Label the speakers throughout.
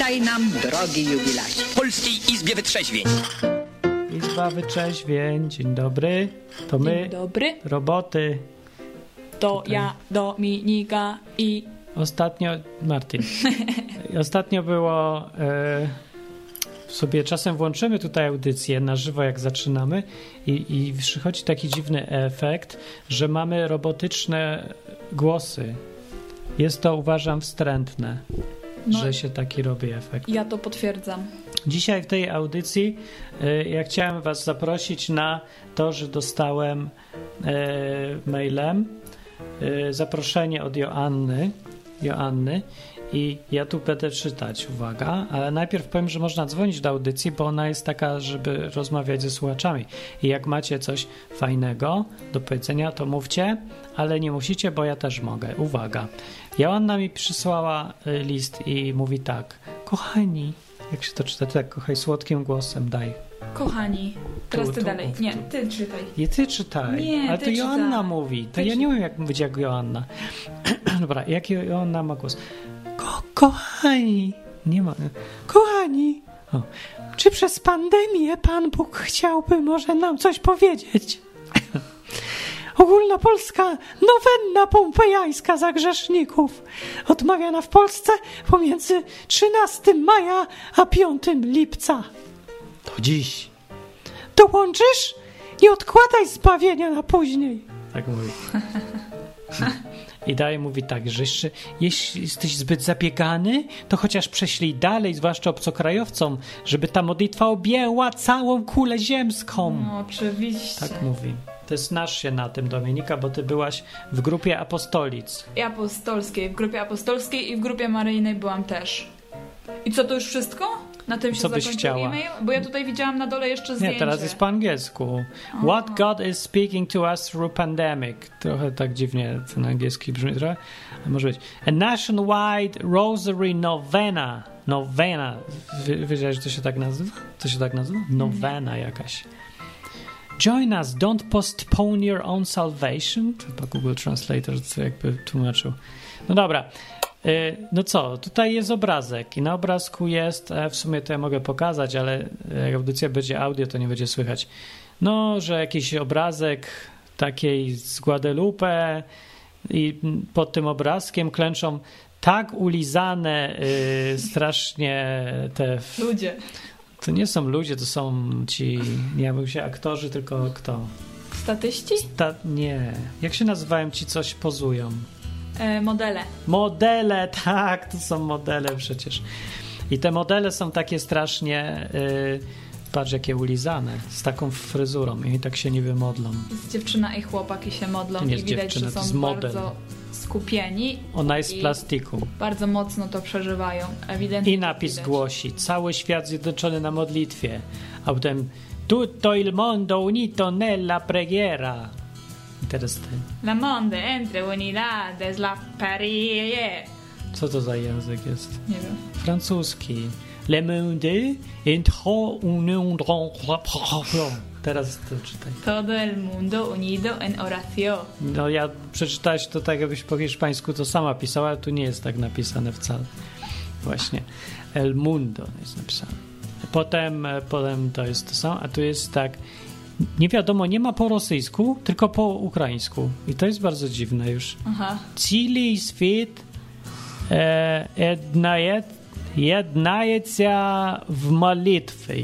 Speaker 1: Witaj nam, drogi jubilacie.
Speaker 2: W Polskiej Izbie Wytrzeźwień.
Speaker 3: Izba Wyczeźwień, dzień dobry. To my,
Speaker 4: Dzień dobry,
Speaker 3: roboty.
Speaker 4: to ja, Dominika i
Speaker 3: Ostatnio, Martin, ostatnio było, e, sobie czasem włączymy tutaj audycję na żywo, jak zaczynamy i, i przychodzi taki dziwny efekt, że mamy robotyczne głosy. Jest to, uważam, wstrętne,
Speaker 4: No.
Speaker 3: że się taki robi efekt.
Speaker 4: ja to potwierdzam.
Speaker 3: Dzisiaj w tej audycji e, ja chciałem Was zaprosić na to, że dostałem e, mailem e, zaproszenie od Joanny, Joanny i ja tu będę czytać, uwaga, ale najpierw powiem, że można dzwonić do audycji, bo ona jest taka, żeby rozmawiać ze słuchaczami. I jak macie coś fajnego do powiedzenia, to mówcie, ale nie musicie, bo ja też mogę. Uwaga. Joanna mi przysłała e, list i mówi tak. Kochani, jak się to czyta? Tak, kochaj słodkim głosem, daj.
Speaker 4: Kochani, teraz ty
Speaker 3: tu,
Speaker 4: dalej. Nie, ty czytaj.
Speaker 3: I ty czytaj.
Speaker 4: Nie,
Speaker 3: Ale
Speaker 4: ty
Speaker 3: to Joanna
Speaker 4: czytaj.
Speaker 3: mówi. To
Speaker 4: Ty
Speaker 3: ja nie wiem, jak mówić jak Joanna. Dobra, jaki Joanna ma głos? Ko kochani. Nie ma. Kochani. O. Czy przez pandemię Pan Bóg chciałby może nam coś powiedzieć? Ogólnopolska nowenna pompejańska za grzeszników odmawiana w Polsce pomiędzy 13 maja a 5 lipca. To dziś. Dołączysz? Nie odkładaj zbawienia na później. Tak mówi. I dalej mówi tak, że jeszcze jeśli jesteś zbyt zabiegany, to chociaż prześlij dalej, zwłaszcza obcokrajowcom, żeby ta modlitwa objęła całą kulę ziemską.
Speaker 4: No, oczywiście.
Speaker 3: Tak mówi. Ty znasz się na tym, Dominika, bo ty byłaś w grupie apostolic.
Speaker 4: I apostolskiej, w grupie apostolskiej i w grupie maryjnej byłam też. I co, to już wszystko? Na tym się
Speaker 3: Co byś chciała?
Speaker 4: e-mail? Bo ja tutaj widziałam na dole jeszcze zdjęcie.
Speaker 3: Nie, teraz jest po angielsku. What God is speaking to us through pandemic. Trochę tak dziwnie ten angielski brzmi trochę. Może być. A nationwide rosary novena. Novena. Wiedziałeś, że to się tak nazywa? To się tak nazywa? Novena jakaś. Join us, don't postpone your own salvation. Chyba Google Translator co jakby tłumaczył. No dobra. Y, No co, tutaj jest obrazek i na obrazku jest, e, w sumie to ja mogę pokazać, ale jak audycja będzie audio, to nie będzie słychać. No, że jakiś obrazek takiej z Guadalupe i pod tym obrazkiem klęczą tak ulizane y, strasznie te...
Speaker 4: Ludzie.
Speaker 3: To nie są ludzie, to są ci, nie wiem się aktorzy, tylko kto?
Speaker 4: Statyści?
Speaker 3: Ta, nie. Jak się nazywają ci, coś pozują?
Speaker 4: E, modele.
Speaker 3: Modele, tak, to są modele przecież. I te modele są takie strasznie, yy, patrz jakie ulizane, z taką fryzurą i tak się niby modlą.
Speaker 4: Jest dziewczyna i chłopak i się modlą
Speaker 3: To nie
Speaker 4: i widać,
Speaker 3: dziewczyna,
Speaker 4: że
Speaker 3: to
Speaker 4: są
Speaker 3: jest model.
Speaker 4: bardzo skupieni.
Speaker 3: Ona jest z plastiku.
Speaker 4: Bardzo mocno to przeżywają. Ewidentnie
Speaker 3: I napis
Speaker 4: widać.
Speaker 3: głosi, cały świat zjednoczony na modlitwie. A potem tutto il mondo unito nella preghiera. I teraz ty.
Speaker 4: La monde entre unidades la parie.
Speaker 3: Co to za język jest?
Speaker 4: Nie wiem.
Speaker 3: Francuski. Le monde entre union Teraz to czytaj.
Speaker 4: Todo el mundo unido en oración.
Speaker 3: No ja przeczytałeś to tak, jakbyś po hiszpańsku to sama pisała, ale tu nie jest tak napisane wcale. Właśnie. El mundo jest napisane. Potem, e, potem to jest to samo, a tu jest tak nie wiadomo, nie ma po rosyjsku, tylko po ukraińsku. I to jest bardzo dziwne już.
Speaker 4: Aha.
Speaker 3: Chili świt e, jednaje, jednaje w modlitwie.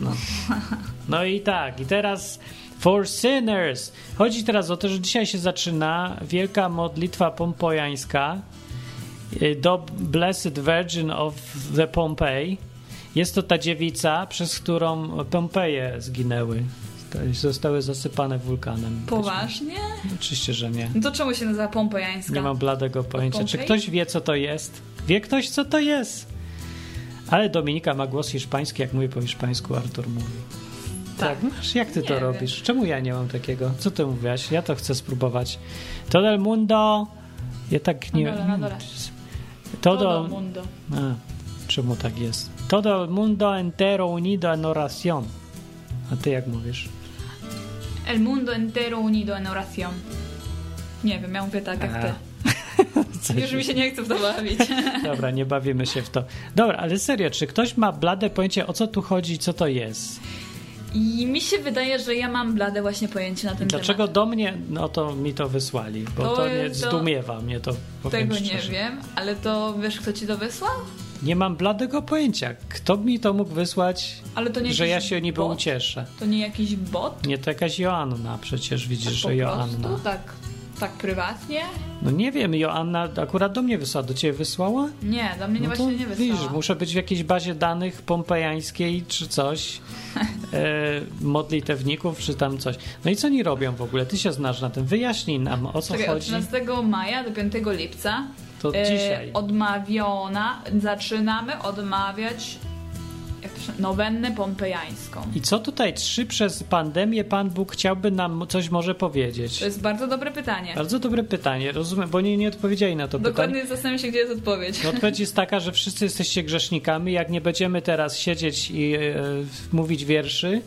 Speaker 3: No. no i tak, i teraz for sinners. Chodzi teraz o to, że dzisiaj się zaczyna wielka modlitwa pompejańska y, do Blessed Virgin of the Pompeii. Jest to ta dziewica, przez którą Pompeje zginęły. Zostały zasypane wulkanem.
Speaker 4: Poważnie?
Speaker 3: Oczywiście, że nie.
Speaker 4: No to czemu się nazywa pompejańska?
Speaker 3: Nie mam bladego pojęcia. Czy ktoś wie, co to jest? Wie ktoś, co to jest? Ale Dominika ma głos hiszpański, jak mówi po hiszpańsku, Artur mówi. Tak, masz, jak ty to
Speaker 4: Nie wiem.
Speaker 3: robisz? Czemu ja nie mam takiego? Co ty mówiłaś? Ja to chcę spróbować. Todo el mundo. Ja tak nie.
Speaker 4: Na dole, na dole.
Speaker 3: Todo.
Speaker 4: Todo mundo.
Speaker 3: A, czemu tak jest? Todo el mundo entero unido en oración. A ty jak mówisz?
Speaker 4: El mundo entero unido en oración. Nie wiem, ja mówię tak jak ty.
Speaker 3: Coś-
Speaker 4: Już mi się nie chce w to bawić.
Speaker 3: Dobra, nie bawimy się w to. Dobra, ale serio, czy ktoś ma blade pojęcie, o co tu chodzi, co to jest?
Speaker 4: I mi się wydaje, że ja mam blade właśnie pojęcie na ten
Speaker 3: Dlaczego
Speaker 4: temat.
Speaker 3: do mnie, no to mi to wysłali, bo
Speaker 4: To
Speaker 3: to, nie
Speaker 4: to-
Speaker 3: zdumiewa mnie to,
Speaker 4: Tego nie
Speaker 3: szczerze.
Speaker 4: wiem, ale to wiesz, kto ci to wysłał?
Speaker 3: Nie mam bladego pojęcia. Kto mi to mógł wysłać,
Speaker 4: nie
Speaker 3: że ja się niby
Speaker 4: bot?
Speaker 3: ucieszę?
Speaker 4: To nie jakiś bot?
Speaker 3: Nie, to jakaś Joanna przecież, widzisz,
Speaker 4: po
Speaker 3: że
Speaker 4: prostu,
Speaker 3: Joanna.
Speaker 4: tak, tak prywatnie?
Speaker 3: No nie wiem, Joanna akurat do mnie wysłała. Do ciebie wysłała?
Speaker 4: Nie, do mnie nie
Speaker 3: No
Speaker 4: właśnie nie wysłała.
Speaker 3: widzisz, muszę być w jakiejś bazie danych pompejańskiej czy coś, e, modlitewników czy tam coś. No i co oni robią w ogóle? Ty się znasz na tym. Wyjaśnij nam, o co
Speaker 4: Czekaj, od
Speaker 3: chodzi.
Speaker 4: 13 maja do 5 lipca
Speaker 3: To
Speaker 4: e,
Speaker 3: dzisiaj.
Speaker 4: odmawiona, zaczynamy odmawiać jak to się, nowennę pompejańską.
Speaker 3: I co tutaj trzy przez pandemię Pan Bóg chciałby nam coś może powiedzieć?
Speaker 4: To jest bardzo dobre pytanie.
Speaker 3: Bardzo dobre pytanie, rozumiem, bo nie, nie odpowiedzieli na to pytanie.
Speaker 4: Dokładnie zastanawiam się, gdzie jest odpowiedź.
Speaker 3: No odpowiedź jest taka, że wszyscy jesteście grzesznikami. Jak nie będziemy teraz siedzieć i e, mówić wierszy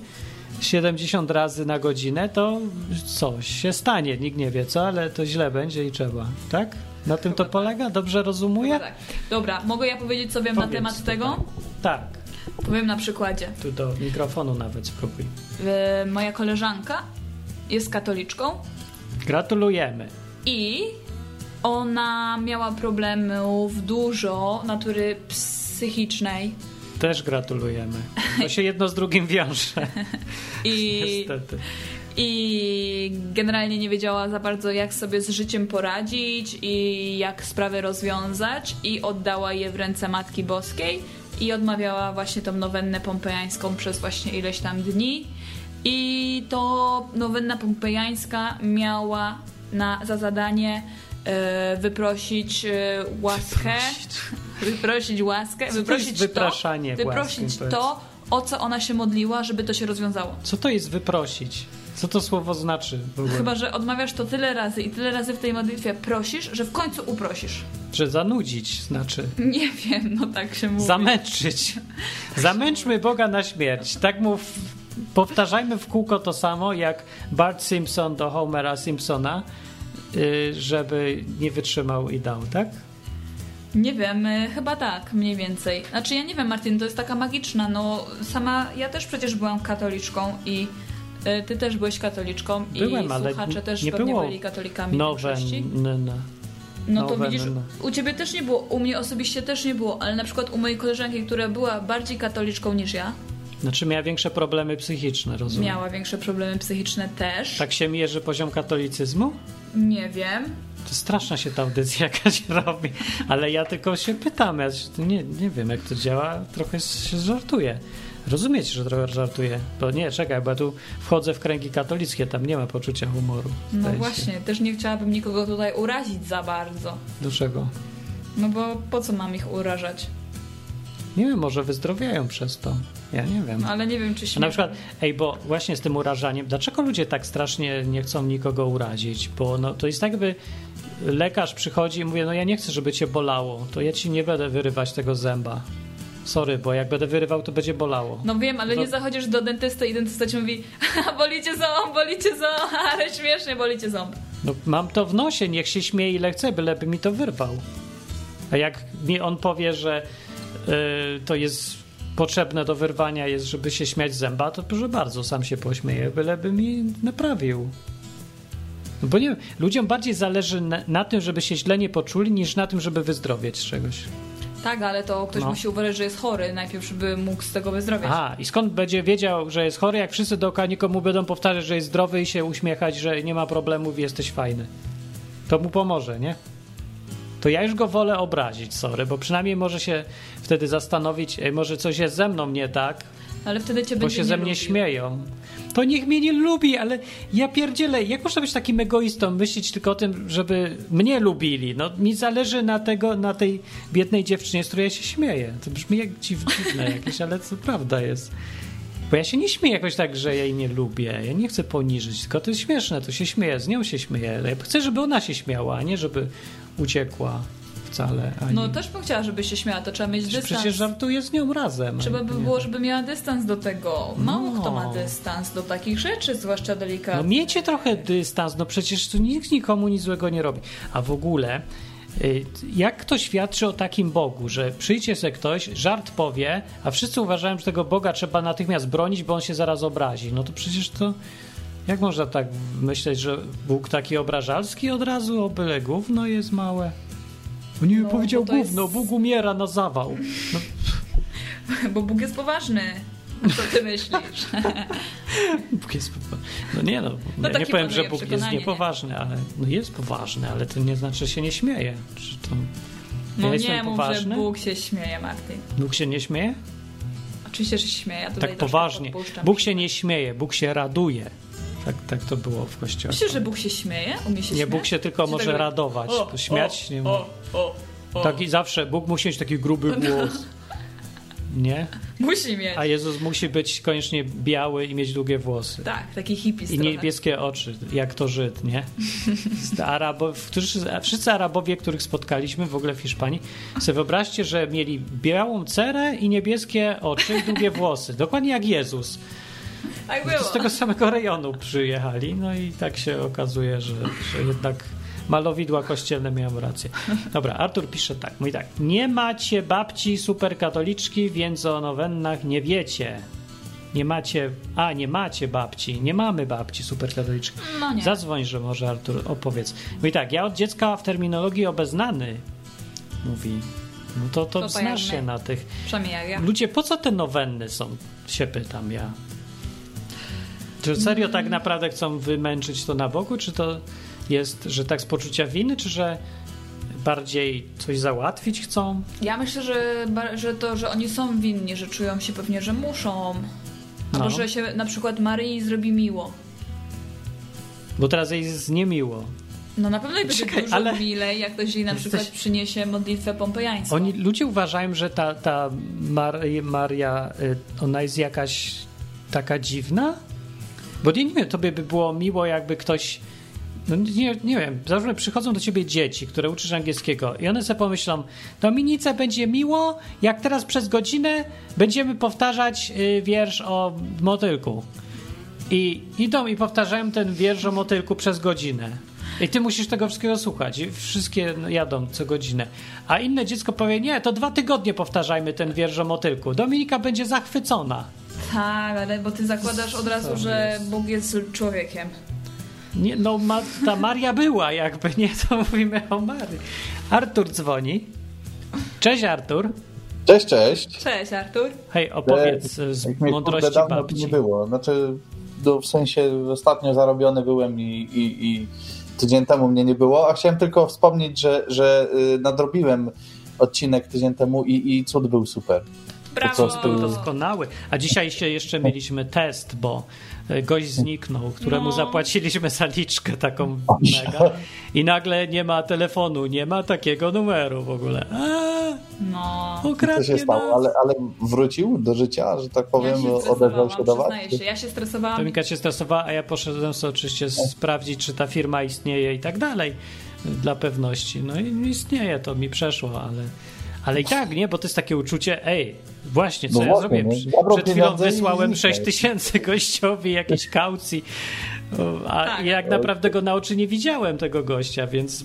Speaker 3: 70 razy na godzinę, to coś się stanie. Nikt nie wie co, ale to źle będzie i trzeba. Tak? Na tym to
Speaker 4: tak.
Speaker 3: polega? Dobrze rozumuję?
Speaker 4: Tak. Dobra, mogę ja powiedzieć, co wiem na
Speaker 3: Powiedz
Speaker 4: temat
Speaker 3: tutaj.
Speaker 4: tego?
Speaker 3: Tak.
Speaker 4: Powiem na przykładzie.
Speaker 3: Tu do mikrofonu nawet spróbuj.
Speaker 4: E, moja koleżanka jest katoliczką
Speaker 3: Gratulujemy.
Speaker 4: i ona miała problemów dużo natury psychicznej
Speaker 3: Też gratulujemy. To się jedno z drugim wiąże.
Speaker 4: i
Speaker 3: Niestety.
Speaker 4: i generalnie nie wiedziała za bardzo, jak sobie z życiem poradzić i jak sprawę rozwiązać, i oddała je w ręce Matki Boskiej i odmawiała właśnie tą nowennę pompejańską przez właśnie ileś tam dni. I to nowenna pompejańska miała na, za zadanie e, wyprosić e, łaskę, wyprosić łaskę,
Speaker 3: to jest
Speaker 4: wyprosić
Speaker 3: wypraszanie
Speaker 4: to, wyprosić to, o co ona się modliła, żeby to się rozwiązało.
Speaker 3: Co to jest wyprosić? Co to słowo znaczy w?
Speaker 4: Chyba, że odmawiasz to tyle razy i tyle razy w tej modlitwie prosisz, że w końcu uprosisz.
Speaker 3: Że zanudzić znaczy.
Speaker 4: Nie wiem, no tak się mówi.
Speaker 3: Zamęczyć. Zamęczmy Boga na śmierć. Tak mów. Powtarzajmy w kółko to samo, jak Bart Simpson do Homera Simpsona, y, żeby nie wytrzymał i dał, tak?
Speaker 4: Nie wiem, y, chyba tak, mniej więcej. Znaczy ja nie wiem, Martin, to jest taka magiczna, no sama, ja też przecież byłam katoliczką i ty też byłeś katoliczką
Speaker 3: Byłem,
Speaker 4: i słuchacze też
Speaker 3: nie
Speaker 4: pewnie byli katolikami
Speaker 3: Nowe.
Speaker 4: większości.
Speaker 3: n- n-
Speaker 4: No to widzisz,
Speaker 3: no,
Speaker 4: u ciebie też nie było, u mnie osobiście też nie było, ale na przykład u mojej koleżanki, która była bardziej katoliczką niż ja,
Speaker 3: Znaczy miała większe problemy psychiczne, rozumiem.
Speaker 4: miała większe problemy psychiczne też.
Speaker 3: Tak się mierzy poziom katolicyzmu?
Speaker 4: Nie wiem.
Speaker 3: To straszna się ta audycja jakaś robi, ale ja tylko się pytam, ja się- nie, nie wiem jak to działa, trochę się żartuję. Rozumiecie, że trochę żartuję? Bo nie, czekaj, bo ja tu wchodzę w kręgi katolickie, tam nie ma poczucia humoru.
Speaker 4: No
Speaker 3: zdaje się.
Speaker 4: właśnie, też nie chciałabym nikogo tutaj urazić za bardzo.
Speaker 3: Dlaczego?
Speaker 4: No bo po co mam ich urażać?
Speaker 3: Nie wiem, może wyzdrowiają przez to. Ja nie wiem.
Speaker 4: No, ale nie wiem, czy śmiem.
Speaker 3: na przykład, ej, bo właśnie z tym urażaniem, dlaczego ludzie tak strasznie nie chcą nikogo urazić? Bo no, to jest tak, jakby lekarz przychodzi i mówi, no ja nie chcę, żeby cię bolało, to ja ci nie będę wyrywać tego zęba. Sorry, bo jak będę wyrywał, to będzie bolało.
Speaker 4: No wiem, ale
Speaker 3: To-
Speaker 4: nie zachodzisz do dentysty i dentysta ci mówi bolicie ząb, bolicie ząb, ale śmiesznie bolicie ząb.
Speaker 3: No, mam to w nosie, niech się śmieje ile chce, byleby mi to wyrwał. A jak mi on powie, że y, to jest potrzebne do wyrwania, jest, żeby się śmiać zęba, to proszę bardzo, sam się pośmieje, byleby mi naprawił. No bo nie wiem, ludziom bardziej zależy na, na tym, żeby się źle nie poczuli, niż na tym, żeby wyzdrowieć z czegoś.
Speaker 4: Tak, ale to ktoś
Speaker 3: No.
Speaker 4: musi uważać, że jest chory, najpierw, żeby mógł z tego wyzdrowieć.
Speaker 3: Aha, i skąd będzie wiedział, że jest chory, jak wszyscy dookoła nikomu będą powtarzać, że jest zdrowy i się uśmiechać, że nie ma problemów i jesteś fajny. To mu pomoże, nie? To ja już go wolę obrazić, sorry, bo przynajmniej może się wtedy zastanowić, ej, może coś jest ze mną nie tak,
Speaker 4: Ale wtedy cię
Speaker 3: bo
Speaker 4: będzie
Speaker 3: się ze mnie
Speaker 4: lubił.
Speaker 3: śmieją. To niech mnie nie lubi, ale ja pierdzielę, jak można być takim egoistą, myśleć tylko o tym, żeby mnie lubili? No mi zależy na tego, na tej biednej dziewczynie, z której ja się śmieję. To brzmi jak dziw- dziwne jakieś, ale to prawda jest. Bo ja się nie śmieję jakoś tak, że ja jej nie lubię. Ja nie chcę poniżyć, tylko to jest śmieszne, to się śmieję, z nią się śmieję. Ja chcę, żeby ona się śmiała, a nie żeby uciekła wcale. Ani...
Speaker 4: No też bym chciała, żeby się śmiała, to trzeba mieć dystans.
Speaker 3: Przecież żartuję z nią razem.
Speaker 4: Trzeba by
Speaker 3: Nie.
Speaker 4: było, żeby miała dystans do tego. Mało
Speaker 3: No.
Speaker 4: kto ma dystans do takich rzeczy, zwłaszcza delikatnych.
Speaker 3: No miejcie trochę dystans, no przecież tu nikt nikomu nic złego nie robi. A w ogóle Y, Jak to świadczy o takim Bogu, że przyjdzie se ktoś, żart powie, a wszyscy uważają, że tego Boga trzeba natychmiast bronić, bo on się zaraz obrazi. No to przecież to. Jak można tak myśleć, że Bóg taki obrażalski od razu o byle gówno jest małe? On nie
Speaker 4: No,
Speaker 3: powiedział
Speaker 4: bo to jest-
Speaker 3: gówno, Bóg umiera na zawał. No,
Speaker 4: Bo Bóg jest poważny. A co ty myślisz?
Speaker 3: Bóg jest powa- No nie no,
Speaker 4: No
Speaker 3: ja nie powiem, że Bóg jest
Speaker 4: przekonanie, nie?
Speaker 3: niepoważny, ale no jest poważny, ale to nie znaczy, że się nie śmieje. Czy to...
Speaker 4: No
Speaker 3: ja
Speaker 4: nie mów,
Speaker 3: poważny?
Speaker 4: że Bóg się śmieje, Martin.
Speaker 3: Bóg się nie śmieje?
Speaker 4: Oczywiście, że się śmieje. Ja
Speaker 3: Tak poważnie. Bóg się nie śmieje, Bóg się raduje. Tak, tak to było w kościele.
Speaker 4: Myślisz, że Bóg się śmieje? Umie się
Speaker 3: Nie,
Speaker 4: śmiać?
Speaker 3: Bóg się tylko
Speaker 4: Czy
Speaker 3: może
Speaker 4: tego-
Speaker 3: radować.
Speaker 4: O,
Speaker 3: śmiać
Speaker 4: o,
Speaker 3: nie
Speaker 4: o, o, o.
Speaker 3: Taki zawsze, Bóg musi mieć taki gruby głos. Nie?
Speaker 4: Musi mieć.
Speaker 3: A Jezus musi być koniecznie biały i mieć długie włosy.
Speaker 4: Tak, taki hippie
Speaker 3: I niebieskie oczy, jak to Żyd, nie? Arabo, którzy, wszyscy Arabowie, których spotkaliśmy w ogóle w Hiszpanii, sobie wyobraźcie, że mieli białą cerę i niebieskie oczy i długie włosy. Dokładnie jak Jezus.
Speaker 4: Tak
Speaker 3: z tego samego rejonu przyjechali, no i tak się okazuje, że, że jednak malowidła kościelne miałem rację. Dobra, Artur pisze tak, mówi tak. Nie macie babci superkatoliczki, więc o nowennach nie wiecie. Nie macie, a nie macie babci, nie mamy babci superkatoliczki.
Speaker 4: No nie.
Speaker 3: Zadzwoń, że może Artur opowiedz. Mówi tak, ja od dziecka w terminologii obeznany, mówi. No to, to
Speaker 4: To
Speaker 3: znasz się na tych.
Speaker 4: Ja.
Speaker 3: Ludzie, po co te nowenny są? Się pytam ja. Czy serio tak naprawdę chcą wymęczyć to na boku, czy to jest, że tak z poczucia winy, czy że bardziej coś załatwić chcą?
Speaker 4: Ja myślę, że, że to, że oni są winni, że czują się pewnie, że muszą. Albo
Speaker 3: No.
Speaker 4: że się na przykład Maryi zrobi miło.
Speaker 3: Bo teraz jej jest niemiło.
Speaker 4: No na pewno będzie
Speaker 3: Czekaj,
Speaker 4: dużo
Speaker 3: ale-
Speaker 4: milej, jak ktoś jej na
Speaker 3: Jesteś-
Speaker 4: przykład przyniesie modlitwę pompejańską.
Speaker 3: Oni, ludzie uważają, że ta, ta Mar Maria, y, ona jest jakaś taka dziwna? Bo nie, nie wiem, tobie by było miło, jakby ktoś. No nie, nie wiem, załóżmy, przychodzą do ciebie dzieci, które uczysz angielskiego i one sobie pomyślą, Dominice będzie miło, jak teraz przez godzinę będziemy powtarzać y, wiersz o motylku. I idą i powtarzają ten wiersz o motylku przez godzinę. I ty musisz tego wszystkiego słuchać. I wszystkie jadą co godzinę. A inne dziecko powie, nie, to dwa tygodnie powtarzajmy ten wiersz o motylku. Dominika będzie zachwycona.
Speaker 4: Tak, ale bo ty zakładasz od razu, że? Bóg jest człowiekiem.
Speaker 3: Nie, no ma, ta Maria była jakby, nie, to mówimy o Marii. Artur dzwoni. Cześć Artur.
Speaker 2: Cześć, cześć.
Speaker 4: Cześć, Artur.
Speaker 3: Hej, opowiedz e, z mądrości
Speaker 2: dawno
Speaker 3: babci.
Speaker 2: nie było. Znaczy, no, w sensie ostatnio zarobiony byłem i, i, i tydzień temu mnie nie było, a chciałem tylko wspomnieć, że, że y, nadrobiłem odcinek tydzień temu i, i cud był super.
Speaker 4: Brawo.
Speaker 2: co z tyłu?
Speaker 3: Doskonały. A dzisiaj się jeszcze mieliśmy test, bo e, gość zniknął, któremu
Speaker 4: No.
Speaker 3: zapłaciliśmy zaliczkę taką mega i nagle nie ma telefonu, nie ma takiego numeru w ogóle. A,
Speaker 4: No.
Speaker 2: Co się stało? Ale, ale wrócił do życia, że tak
Speaker 4: Ja
Speaker 2: powiem,
Speaker 4: się
Speaker 2: odezwał się do
Speaker 4: stresowałam,
Speaker 2: was?
Speaker 4: się. Ja się stresowałam.
Speaker 3: Dominika się stresowała, a ja poszedłem sobie oczywiście sprawdzić, czy ta firma istnieje i tak dalej, dla pewności. No i istnieje, to mi przeszło, ale, ale i tak, nie, bo to jest takie uczucie, ej, właśnie, co
Speaker 2: No
Speaker 3: ja
Speaker 2: właśnie,
Speaker 3: zrobiłem?
Speaker 2: no.
Speaker 3: Przed chwilą wysłałem
Speaker 2: zniknął.
Speaker 3: 6 tysięcy gościowi jakiejś kaucji, o, a
Speaker 4: Tak.
Speaker 3: jak naprawdę go na oczy nie widziałem, tego gościa, więc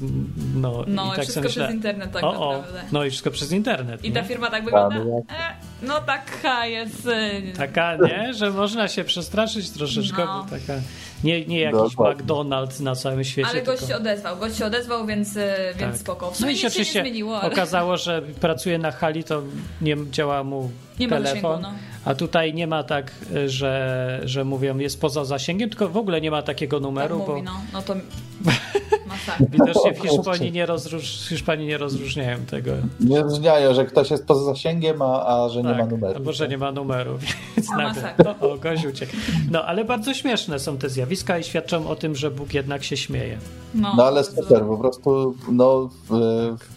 Speaker 3: no,
Speaker 4: No,
Speaker 3: i tak
Speaker 4: wszystko
Speaker 3: myślę,
Speaker 4: przez internet tak
Speaker 3: o, o,
Speaker 4: naprawdę.
Speaker 3: no i wszystko przez internet.
Speaker 4: I ta
Speaker 3: nie?
Speaker 4: firma tak wygląda?
Speaker 2: no
Speaker 4: E, no taka jest. e,
Speaker 3: Taka, nie? Że można się przestraszyć troszeczkę,
Speaker 4: No.
Speaker 3: bo taka... Nie, nie jakiś
Speaker 2: Dokładnie.
Speaker 3: McDonald's na całym świecie,
Speaker 4: Ale gość
Speaker 3: tylko...
Speaker 4: się odezwał, gość się odezwał, więc, e, więc
Speaker 3: Tak.
Speaker 4: spoko. W
Speaker 3: No i się
Speaker 4: nic się nie
Speaker 3: oczywiście
Speaker 4: zmieniło, ale
Speaker 3: okazało, że pracuje na hali, to nie działa mu
Speaker 4: Nie ma
Speaker 3: telefon,
Speaker 4: zasięgu, no.
Speaker 3: a tutaj nie ma tak, że, że mówią jest poza zasięgiem, tylko w ogóle nie ma takiego
Speaker 4: tak
Speaker 3: numeru,
Speaker 4: mówi,
Speaker 3: bo
Speaker 4: no, no to.
Speaker 3: widocznie w Hiszpanii nie, rozróż, Hiszpanii nie rozróżniają tego.
Speaker 2: Nie rozróżniają, że ktoś jest poza zasięgiem, a, a że nie
Speaker 3: Tak,
Speaker 2: ma numeru.
Speaker 3: Albo, że nie ma numeru, więc
Speaker 4: No,
Speaker 3: nagle, o, o, gość uciekł. No, ale bardzo śmieszne są te zjawiska i świadczą o tym, że Bóg jednak się śmieje.
Speaker 4: No,
Speaker 2: No ale super, po prostu, no,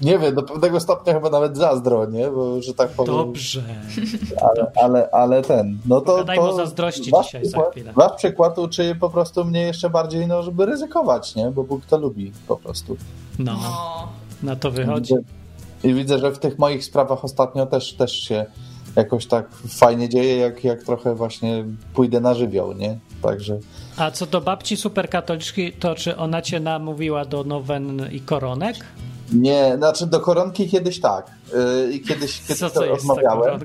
Speaker 2: nie wiem, do pewnego stopnia chyba nawet zazdro, nie? Bo, że tak powiem,
Speaker 3: Dobrze.
Speaker 2: ale, ale, ale ten, no to...
Speaker 3: Gadajmy
Speaker 2: to
Speaker 3: o zazdrości dzisiaj za
Speaker 2: przykład,
Speaker 3: chwilę.
Speaker 2: Wasz przykład uczy po prostu mnie jeszcze bardziej, no, żeby ryzykować, nie? Bo Bóg to lubi po prostu.
Speaker 3: No,
Speaker 4: No.
Speaker 3: na to wychodzi.
Speaker 2: I widzę, że w tych moich sprawach ostatnio też, też się jakoś tak fajnie dzieje, jak, jak trochę właśnie pójdę na żywioł, nie? Także...
Speaker 3: A co do babci superkatoliczki, to czy ona cię namówiła do nowen i koronek?
Speaker 2: Nie, znaczy do koronki kiedyś tak. I kiedyś, kiedyś
Speaker 3: Co
Speaker 2: to
Speaker 3: to jest ta
Speaker 2: rozmawiałem.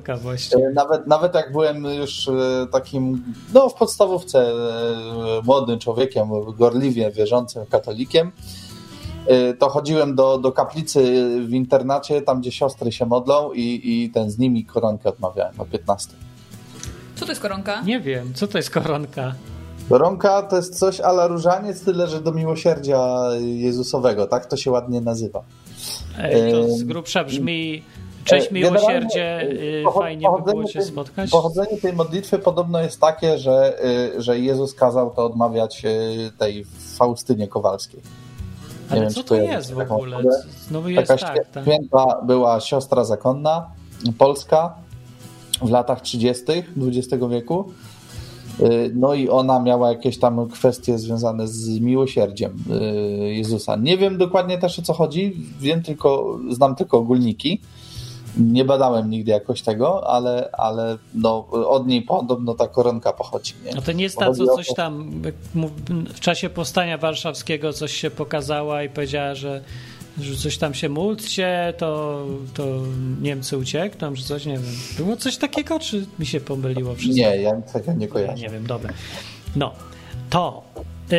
Speaker 2: Yy, Nawet, nawet jak byłem już yy, takim, no w podstawówce młodym człowiekiem, gorliwie wierzącym katolikiem, to chodziłem do, do kaplicy w internacie, tam gdzie siostry się modlą i, i ten z nimi koronkę odmawiałem o 15.
Speaker 4: Co to jest koronka?
Speaker 3: Nie wiem, co to jest koronka?
Speaker 2: Koronka to jest coś ala różaniec, tyle że do miłosierdzia Jezusowego, tak to się ładnie nazywa.
Speaker 3: Ej, to z grubsza brzmi cześć
Speaker 2: E,
Speaker 3: miłosierdzie,
Speaker 2: generalnie,
Speaker 3: y, fajnie by było
Speaker 2: tej-
Speaker 3: spotkać.
Speaker 2: Pochodzenie tej modlitwy podobno jest takie, że, y, że Jezus kazał to odmawiać y, tej Faustynie Kowalskiej. nie
Speaker 3: Ale
Speaker 2: wiem,
Speaker 3: co to jest w ogóle? Znowu jest
Speaker 2: Taka
Speaker 3: tak, tak.
Speaker 2: święta była siostra zakonna, polska, w latach 30. XX wieku. Y, No i ona miała jakieś tam kwestie związane z miłosierdziem y, Jezusa. Nie wiem dokładnie też o co chodzi, wiem tylko, znam tylko ogólniki. Nie badałem nigdy jakoś tego, ale, ale no, od niej podobno ta koronka pochodzi. Nie?
Speaker 3: No to nie jest ta, co coś tam w czasie powstania warszawskiego coś się pokazała i powiedziała, że coś tam się módlcie, to, to Niemcy uciekną, czy coś, nie wiem. Było coś takiego, czy mi się pomyliło wszystko?
Speaker 2: Nie, ja tego nie
Speaker 3: Ja
Speaker 2: kojarzę.
Speaker 3: nie wiem, dobra. No, to yy,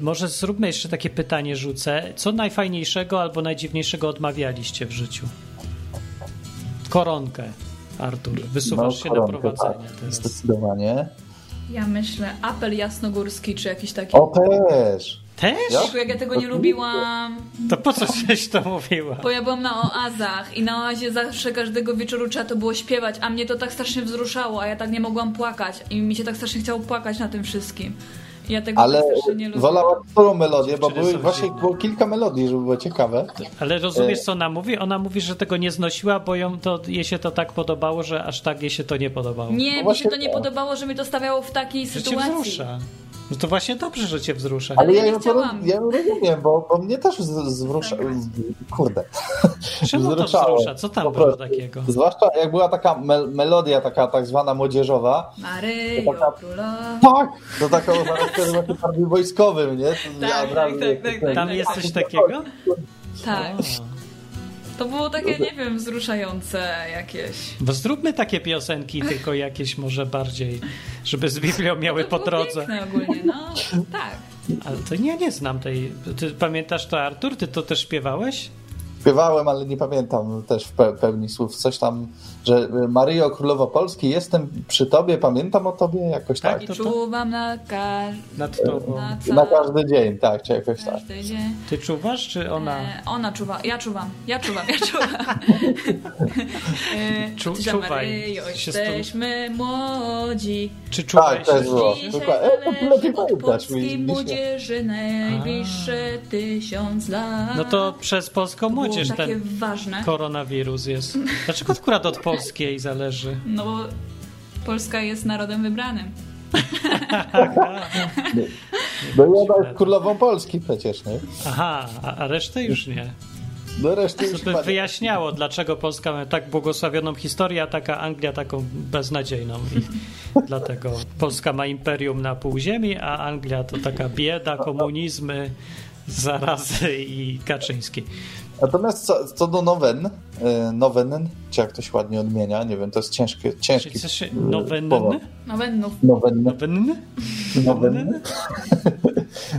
Speaker 3: może zróbmy jeszcze takie pytanie, rzucę. Co najfajniejszego albo najdziwniejszego odmawialiście w życiu? Koronkę, Artur. Wysuwasz się do
Speaker 2: No, koronkę,
Speaker 3: prowadzenia
Speaker 2: tak,
Speaker 3: teraz.
Speaker 2: Zdecydowanie.
Speaker 4: Ja myślę apel jasnogórski, czy jakiś taki.
Speaker 2: O, też!
Speaker 3: Też?
Speaker 4: Tylko jak ja tego nie lubiłam,
Speaker 3: To po co żeś to mówiła?
Speaker 4: bo ja byłam na oazach i na oazie zawsze każdego wieczoru trzeba to było śpiewać, a mnie to tak strasznie wzruszało, a ja tak nie mogłam płakać i mi się tak strasznie chciało płakać na tym wszystkim. Ja tego
Speaker 2: Ale
Speaker 4: tak nie lubię.
Speaker 2: wolała którą melodię, bo były właśnie było kilka melodii, żeby było ciekawe.
Speaker 3: Ale rozumiesz,
Speaker 2: E.
Speaker 3: co ona mówi? Ona mówi, że tego nie znosiła, bo ją to, jej się to tak podobało, że aż tak jej się to nie podobało.
Speaker 4: Nie, mi się to nie podobało, że mi to stawiało w takiej
Speaker 3: Że cię
Speaker 4: sytuacji.
Speaker 3: wzrusza. No to właśnie dobrze, że cię wzrusza.
Speaker 2: Ale
Speaker 4: ja
Speaker 2: ja ja rozumiem, bo, bo mnie też zwrusza... Kurde.
Speaker 3: Czemu to wzrusza? Co tam
Speaker 2: Po
Speaker 3: było
Speaker 2: prostu.
Speaker 3: takiego?
Speaker 2: Zwłaszcza jak była taka mel- melodia, taka tak zwana młodzieżowa.
Speaker 4: Maryjo,
Speaker 2: Taka-
Speaker 4: królowa.
Speaker 2: Tak! To taką charakterem właśnie bardziej wojskowym, nie?
Speaker 4: Tak, tak, tak, tak,
Speaker 3: Tam jest coś takiego?
Speaker 4: Tak. To było takie, nie wiem, wzruszające jakieś.
Speaker 3: Bo zróbmy takie piosenki, tylko jakieś może bardziej, żeby z Biblią miały
Speaker 4: To
Speaker 3: po drodze.
Speaker 4: ogólnie, no. Tak.
Speaker 3: Ale to ja nie znam tej. Ty pamiętasz to, Artur? Ty to też śpiewałeś?
Speaker 2: Śpiewałem, ale nie pamiętam też w pe- pełni słów. Coś tam, że Maryjo Królowo Polski, jestem przy tobie, pamiętam o tobie, jakoś
Speaker 3: Tak,
Speaker 2: tak.
Speaker 4: I czuwam na, każ...
Speaker 3: Nad tobą.
Speaker 4: na,
Speaker 2: Na każdy dzień, tak, czy jakoś tak.
Speaker 4: dzień.
Speaker 3: Ty czuwasz, czy ona?
Speaker 4: E, ona czuwa, ja czuwam, ja czuwam, ja czuwam. e,
Speaker 3: Czu- czuwaj.
Speaker 4: Maryjo,
Speaker 3: Się stu-
Speaker 4: jesteśmy młodzi.
Speaker 3: Czy czuwałeś?
Speaker 2: Tak, też było.
Speaker 4: Dzisiaj
Speaker 2: Tylko, e, lepiej
Speaker 4: od
Speaker 2: pamiętasz,
Speaker 4: polskiej młodzieży najbliższe tysiąc lat.
Speaker 3: No to przez polską
Speaker 4: było
Speaker 3: młodzież
Speaker 4: takie
Speaker 3: ten
Speaker 4: ważne.
Speaker 3: koronawirus jest. Dlaczego akurat od polskiej zależy?
Speaker 4: No bo Polska jest narodem wybranym.
Speaker 2: Ja jest królową Polski przecież, nie?
Speaker 3: Aha, a, a resztę już nie.
Speaker 2: Do reszty już
Speaker 3: To by wyjaśniało, dlaczego Polska ma tak błogosławioną historię, a taka Anglia taką beznadziejną. I dlatego Polska ma imperium na pół ziemi, a Anglia to taka bieda, komunizmy, zarazy i Kaczyński.
Speaker 2: Natomiast co, co do nowen, e, nowen, czy jak to się ładnie odmienia, nie wiem, to jest ciężkie, ciężki
Speaker 3: Czyli co się...
Speaker 2: e,
Speaker 3: Nowenny?
Speaker 2: słowo.
Speaker 4: No wennów.
Speaker 2: Nowen,
Speaker 3: Nowenny?
Speaker 2: nowen.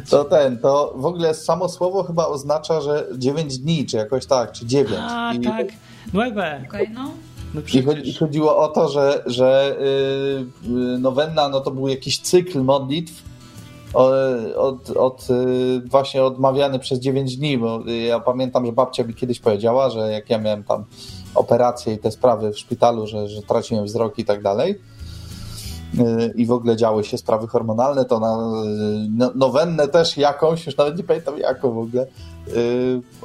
Speaker 2: To ten, to w ogóle samo słowo chyba oznacza, że 9 dni, czy jakoś tak, czy 9.
Speaker 3: A,
Speaker 2: I,
Speaker 3: tak. Nueve.
Speaker 4: Okej, no.
Speaker 3: No
Speaker 2: I, chodziło o to, że, że y, y, nowenna no to był jakiś cykl modlitw od, od, y, właśnie odmawiany przez 9 dni, bo ja pamiętam, że babcia mi kiedyś powiedziała, że jak ja miałem tam operacje i te sprawy w szpitalu, że, że traciłem wzrok i tak dalej y, i w ogóle działy się sprawy hormonalne, to na y, no, nowennę też jakąś, już nawet nie pamiętam jaką w ogóle,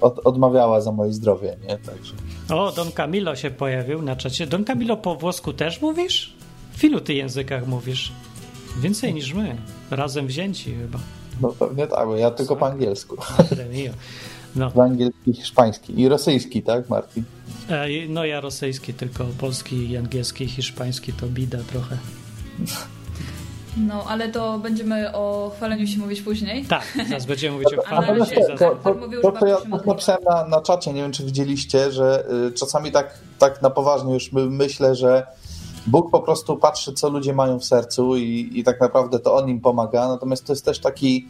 Speaker 2: od, odmawiała za moje zdrowie, nie? Także
Speaker 3: O, Don Camilo się pojawił na czacie. Don Camilo po włosku też mówisz? W ilu ty językach mówisz? Więcej niż my. Razem wzięci chyba.
Speaker 2: no pewnie tak, bo ja tylko po angielsku.
Speaker 3: No,
Speaker 2: angielski, hiszpański i rosyjski, tak, Martin?
Speaker 3: e, no ja rosyjski, tylko polski, i angielski, i hiszpański to bida trochę.
Speaker 4: No, ale to będziemy o chwaleniu się mówić później.
Speaker 3: Tak, teraz będziemy mówić o
Speaker 4: Ale
Speaker 3: chwaleniu
Speaker 4: się-
Speaker 3: się
Speaker 2: to, to,
Speaker 4: Artur
Speaker 2: to,
Speaker 4: mówił,
Speaker 2: to, ja tak napisałem na, na czacie, nie wiem czy widzieliście, że y, czasami tak, tak na poważnie już my- myślę, że Bóg po prostu patrzy, co ludzie mają w sercu i, i tak naprawdę to On im pomaga, natomiast to jest też taki,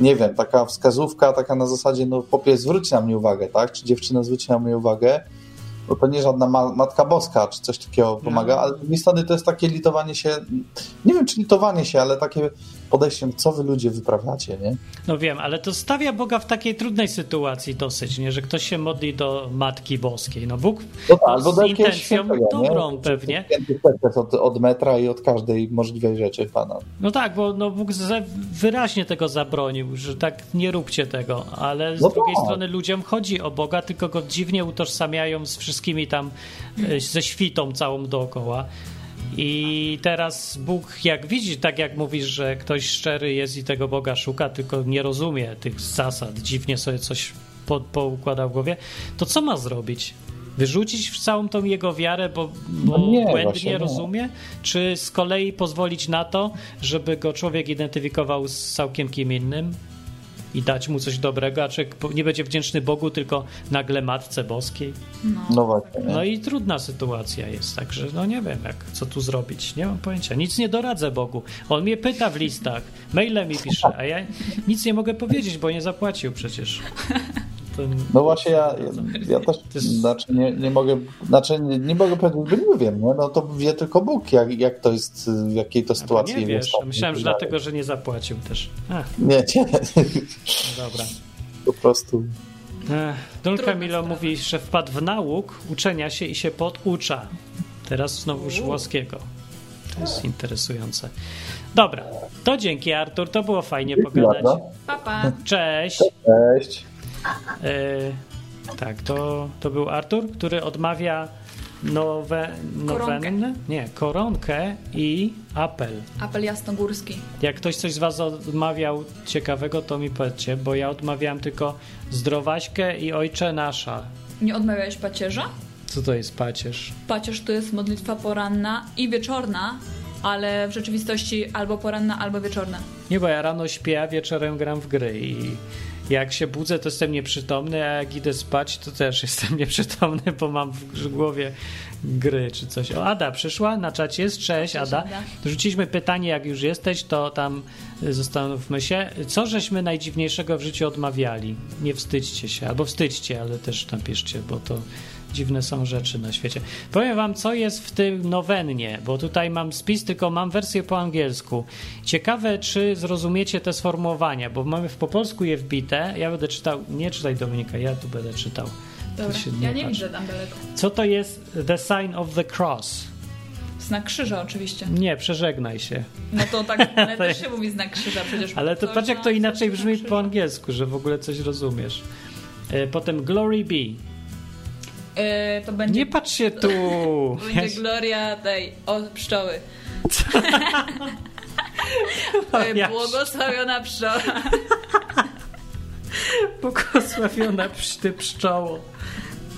Speaker 2: nie wiem, taka wskazówka, taka na zasadzie, no popie, zwróć na mnie uwagę, tak? Czy dziewczyna zwróci na mnie uwagę, bo to nie żadna ma Matka Boska, czy coś takiego pomaga,
Speaker 3: No.
Speaker 2: ale z drugiej strony to jest takie litowanie się, nie wiem czy litowanie się, ale takie podejście, co wy ludzie wyprawiacie, nie?
Speaker 3: No wiem, ale to stawia Boga w takiej trudnej sytuacji dosyć, nie? Że ktoś się modli do Matki Boskiej. No Bóg
Speaker 2: No tak, albo
Speaker 3: z intencją
Speaker 2: świętego,
Speaker 3: dobrą
Speaker 2: nie?
Speaker 3: pewnie.
Speaker 2: Od, od metra i od każdej możliwej rzeczy Pana.
Speaker 3: No tak, bo no Bóg wyraźnie tego zabronił, że tak nie róbcie tego, ale z
Speaker 2: No
Speaker 3: drugiej
Speaker 2: tak.
Speaker 3: strony ludziom chodzi o Boga, tylko go dziwnie utożsamiają z wszystkimi tam, e, ze świtą całą dookoła. I teraz Bóg, jak widzi, tak jak mówisz, że ktoś szczery jest i tego Boga szuka, tylko nie rozumie tych zasad, dziwnie sobie coś po, poukładał w głowie, to co ma zrobić? Wyrzucić w całą tą jego wiarę, bo, bo
Speaker 2: No nie,
Speaker 3: błędnie
Speaker 2: właśnie nie.
Speaker 3: rozumie? Czy z kolei pozwolić na to, żeby go człowiek identyfikował z całkiem kim innym i dać mu coś dobrego, a człowiek nie będzie wdzięczny Bogu, tylko nagle Matce Boskiej?
Speaker 2: No właśnie. Nie?
Speaker 3: No i trudna sytuacja jest, także no nie wiem, jak, co tu zrobić. Nie mam pojęcia. Nic nie doradzę Bogu. On mnie pyta w listach, maile mi pisze, a ja nic nie mogę powiedzieć, bo nie zapłacił przecież. To,
Speaker 2: No właśnie ja, ja, ja też
Speaker 3: jest-
Speaker 2: znaczy nie, nie mogę, znaczy nie, nie mogę powiedzieć, bo nie wiem, nie? no to wie tylko Bóg, jak, jak to jest, w jakiej to sytuacji
Speaker 3: nie wiesz,
Speaker 2: jest.
Speaker 3: myślałem, że dlatego, że nie zapłacił też. A,
Speaker 2: Nie, nie,
Speaker 3: no dobra.
Speaker 2: po prostu.
Speaker 3: Don Camilo mówi, że wpadł w nauk uczenia się i się poducza. Teraz znowuż włoskiego. To jest interesujące. Dobra, to dzięki Artur, to było fajnie pogadać.
Speaker 2: Bardzo.
Speaker 4: Papa.
Speaker 3: Cześć.
Speaker 2: Cześć.
Speaker 3: E, tak, to, to był Artur, który odmawia nowe, nowennę? Nie, koronkę i apel.
Speaker 4: Apel jasnogórski.
Speaker 3: Jak ktoś coś z was odmawiał ciekawego, to mi powiedzcie, bo ja odmawiałem tylko zdrowaśkę i ojcze nasza.
Speaker 4: Nie odmawiałeś pacierza?
Speaker 3: Co to jest pacierz?
Speaker 4: Pacierz to jest modlitwa poranna i wieczorna, ale w rzeczywistości albo poranna, albo wieczorna.
Speaker 3: Nie, bo ja rano śpię, a wieczorem gram w gry i jak się budzę, to jestem nieprzytomny, a jak idę spać, to też jestem nieprzytomny, bo mam w głowie gry czy coś. O, Ada przyszła, na czacie jest. Cześć,
Speaker 4: Cześć,
Speaker 3: Ada.
Speaker 4: Ada.
Speaker 3: Rzuciliśmy pytanie, jak już jesteś, to tam y, zastanówmy się, co żeśmy najdziwniejszego w życiu odmawiali. Nie wstydźcie się, albo wstydźcie, ale też napiszcie, bo to dziwne są rzeczy na świecie. Powiem wam, co jest w tym nowennie, bo tutaj mam spis, tylko mam wersję po angielsku. Ciekawe, czy zrozumiecie te sformułowania, bo mamy w po polsku je wbite. Ja będę czytał, nie czytaj Dominika, ja tu będę czytał.
Speaker 4: Dobra,
Speaker 3: się
Speaker 4: ja nie
Speaker 3: patrz.
Speaker 4: widzę tam daleko.
Speaker 3: Co to jest the sign of the cross?
Speaker 4: Znak krzyża oczywiście.
Speaker 3: Nie, przeżegnaj się.
Speaker 4: No to tak, ale też się mówi znak krzyża przecież.
Speaker 3: Ale to patrz jak to inaczej
Speaker 4: na
Speaker 3: brzmi po angielsku, że w ogóle coś rozumiesz. E, Potem Glory Be.
Speaker 4: E, to będzie,
Speaker 3: Nie patrz się tu! Ja
Speaker 4: będzie
Speaker 3: się-
Speaker 4: gloria tej, o pszczoły. E,
Speaker 3: Ja-
Speaker 4: Błogosławiona pszczoła.
Speaker 3: Błogosławiona psz- ty pszczoło.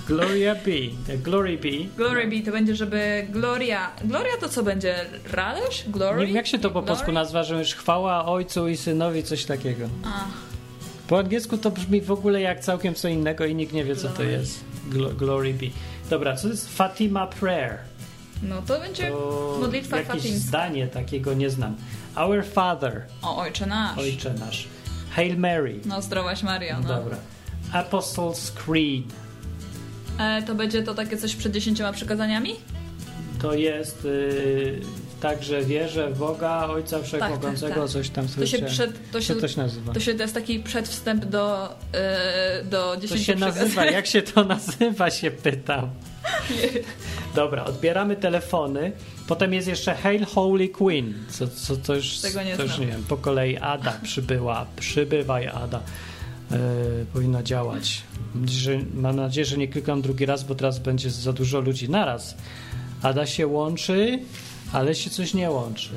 Speaker 3: Gloria Be. Glory Be.
Speaker 4: Glory be to będzie, żeby gloria... Gloria to co będzie? Radość? Glory?
Speaker 3: Nie wiem jak się to po polsku nazywa, że już chwała ojcu i synowi, coś takiego.
Speaker 4: A,
Speaker 3: Po angielsku to brzmi w ogóle jak całkiem co innego i nikt nie wie co to
Speaker 4: Glory.
Speaker 3: jest. Glo- glory Be. Dobra, co to jest Fatima Prayer?
Speaker 4: no to będzie
Speaker 3: To
Speaker 4: modlitwa
Speaker 3: jakieś
Speaker 4: fatimska.
Speaker 3: zdanie takiego nie znam. Our Father.
Speaker 4: O, Ojcze nasz.
Speaker 3: Ojcze nasz. Hail Mary.
Speaker 4: No zdrowaś Maria, no.
Speaker 3: Dobra. Apostles' Creed.
Speaker 4: E, to będzie to takie coś przed dziesięcioma przykazaniami?
Speaker 3: To jest y, tak, że wierzę w Boga, Ojca Wszechmogącego,
Speaker 4: tak, tak.
Speaker 3: coś tam
Speaker 4: To się przed... To się,
Speaker 3: to się nazywa?
Speaker 4: to się to jest taki przedwstęp do, e, do
Speaker 3: To
Speaker 4: dziesięciu
Speaker 3: się
Speaker 4: przykazań.
Speaker 3: nazywa, jak się to nazywa, się pytam. Dobra, odbieramy telefony. Potem jest jeszcze Hail Holy Queen. Co, co to już,
Speaker 4: Tego nie
Speaker 3: to już nie wiem. Po kolei Ada przybyła. Przybywaj Ada. E, powinna działać. Mam nadzieję, że nie klikam drugi raz, bo teraz będzie za dużo ludzi naraz. Ada się łączy, ale się coś nie łączy.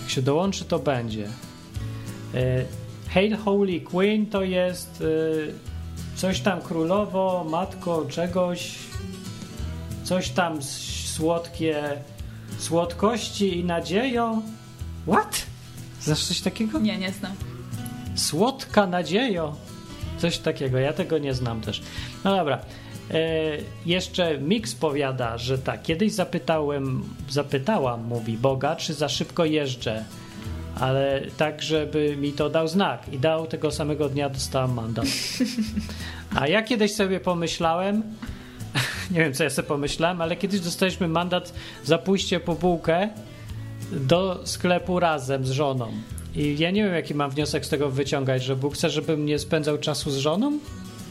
Speaker 3: Jak się dołączy, to będzie. E, Hail Holy Queen to jest e, coś tam królowo, matko czegoś, coś tam słodkie, słodkości i nadzieją. What? Znasz coś takiego?
Speaker 4: Nie, nie znam.
Speaker 3: Słodka nadziejo. Coś takiego, ja tego nie znam też. No dobra. E, jeszcze Mix powiada, że tak, kiedyś zapytałem, zapytałam, mówi Boga, czy za szybko jeżdżę, ale tak, żeby mi to dał znak i dał tego samego dnia dostałam mandat. A ja kiedyś sobie pomyślałem, nie wiem co ja sobie pomyślałem, ale kiedyś dostaliśmy mandat za pójście po bułkę do sklepu razem z żoną. I ja nie wiem, jaki mam wniosek z tego wyciągać, że Bóg chce, żebym nie spędzał czasu z żoną,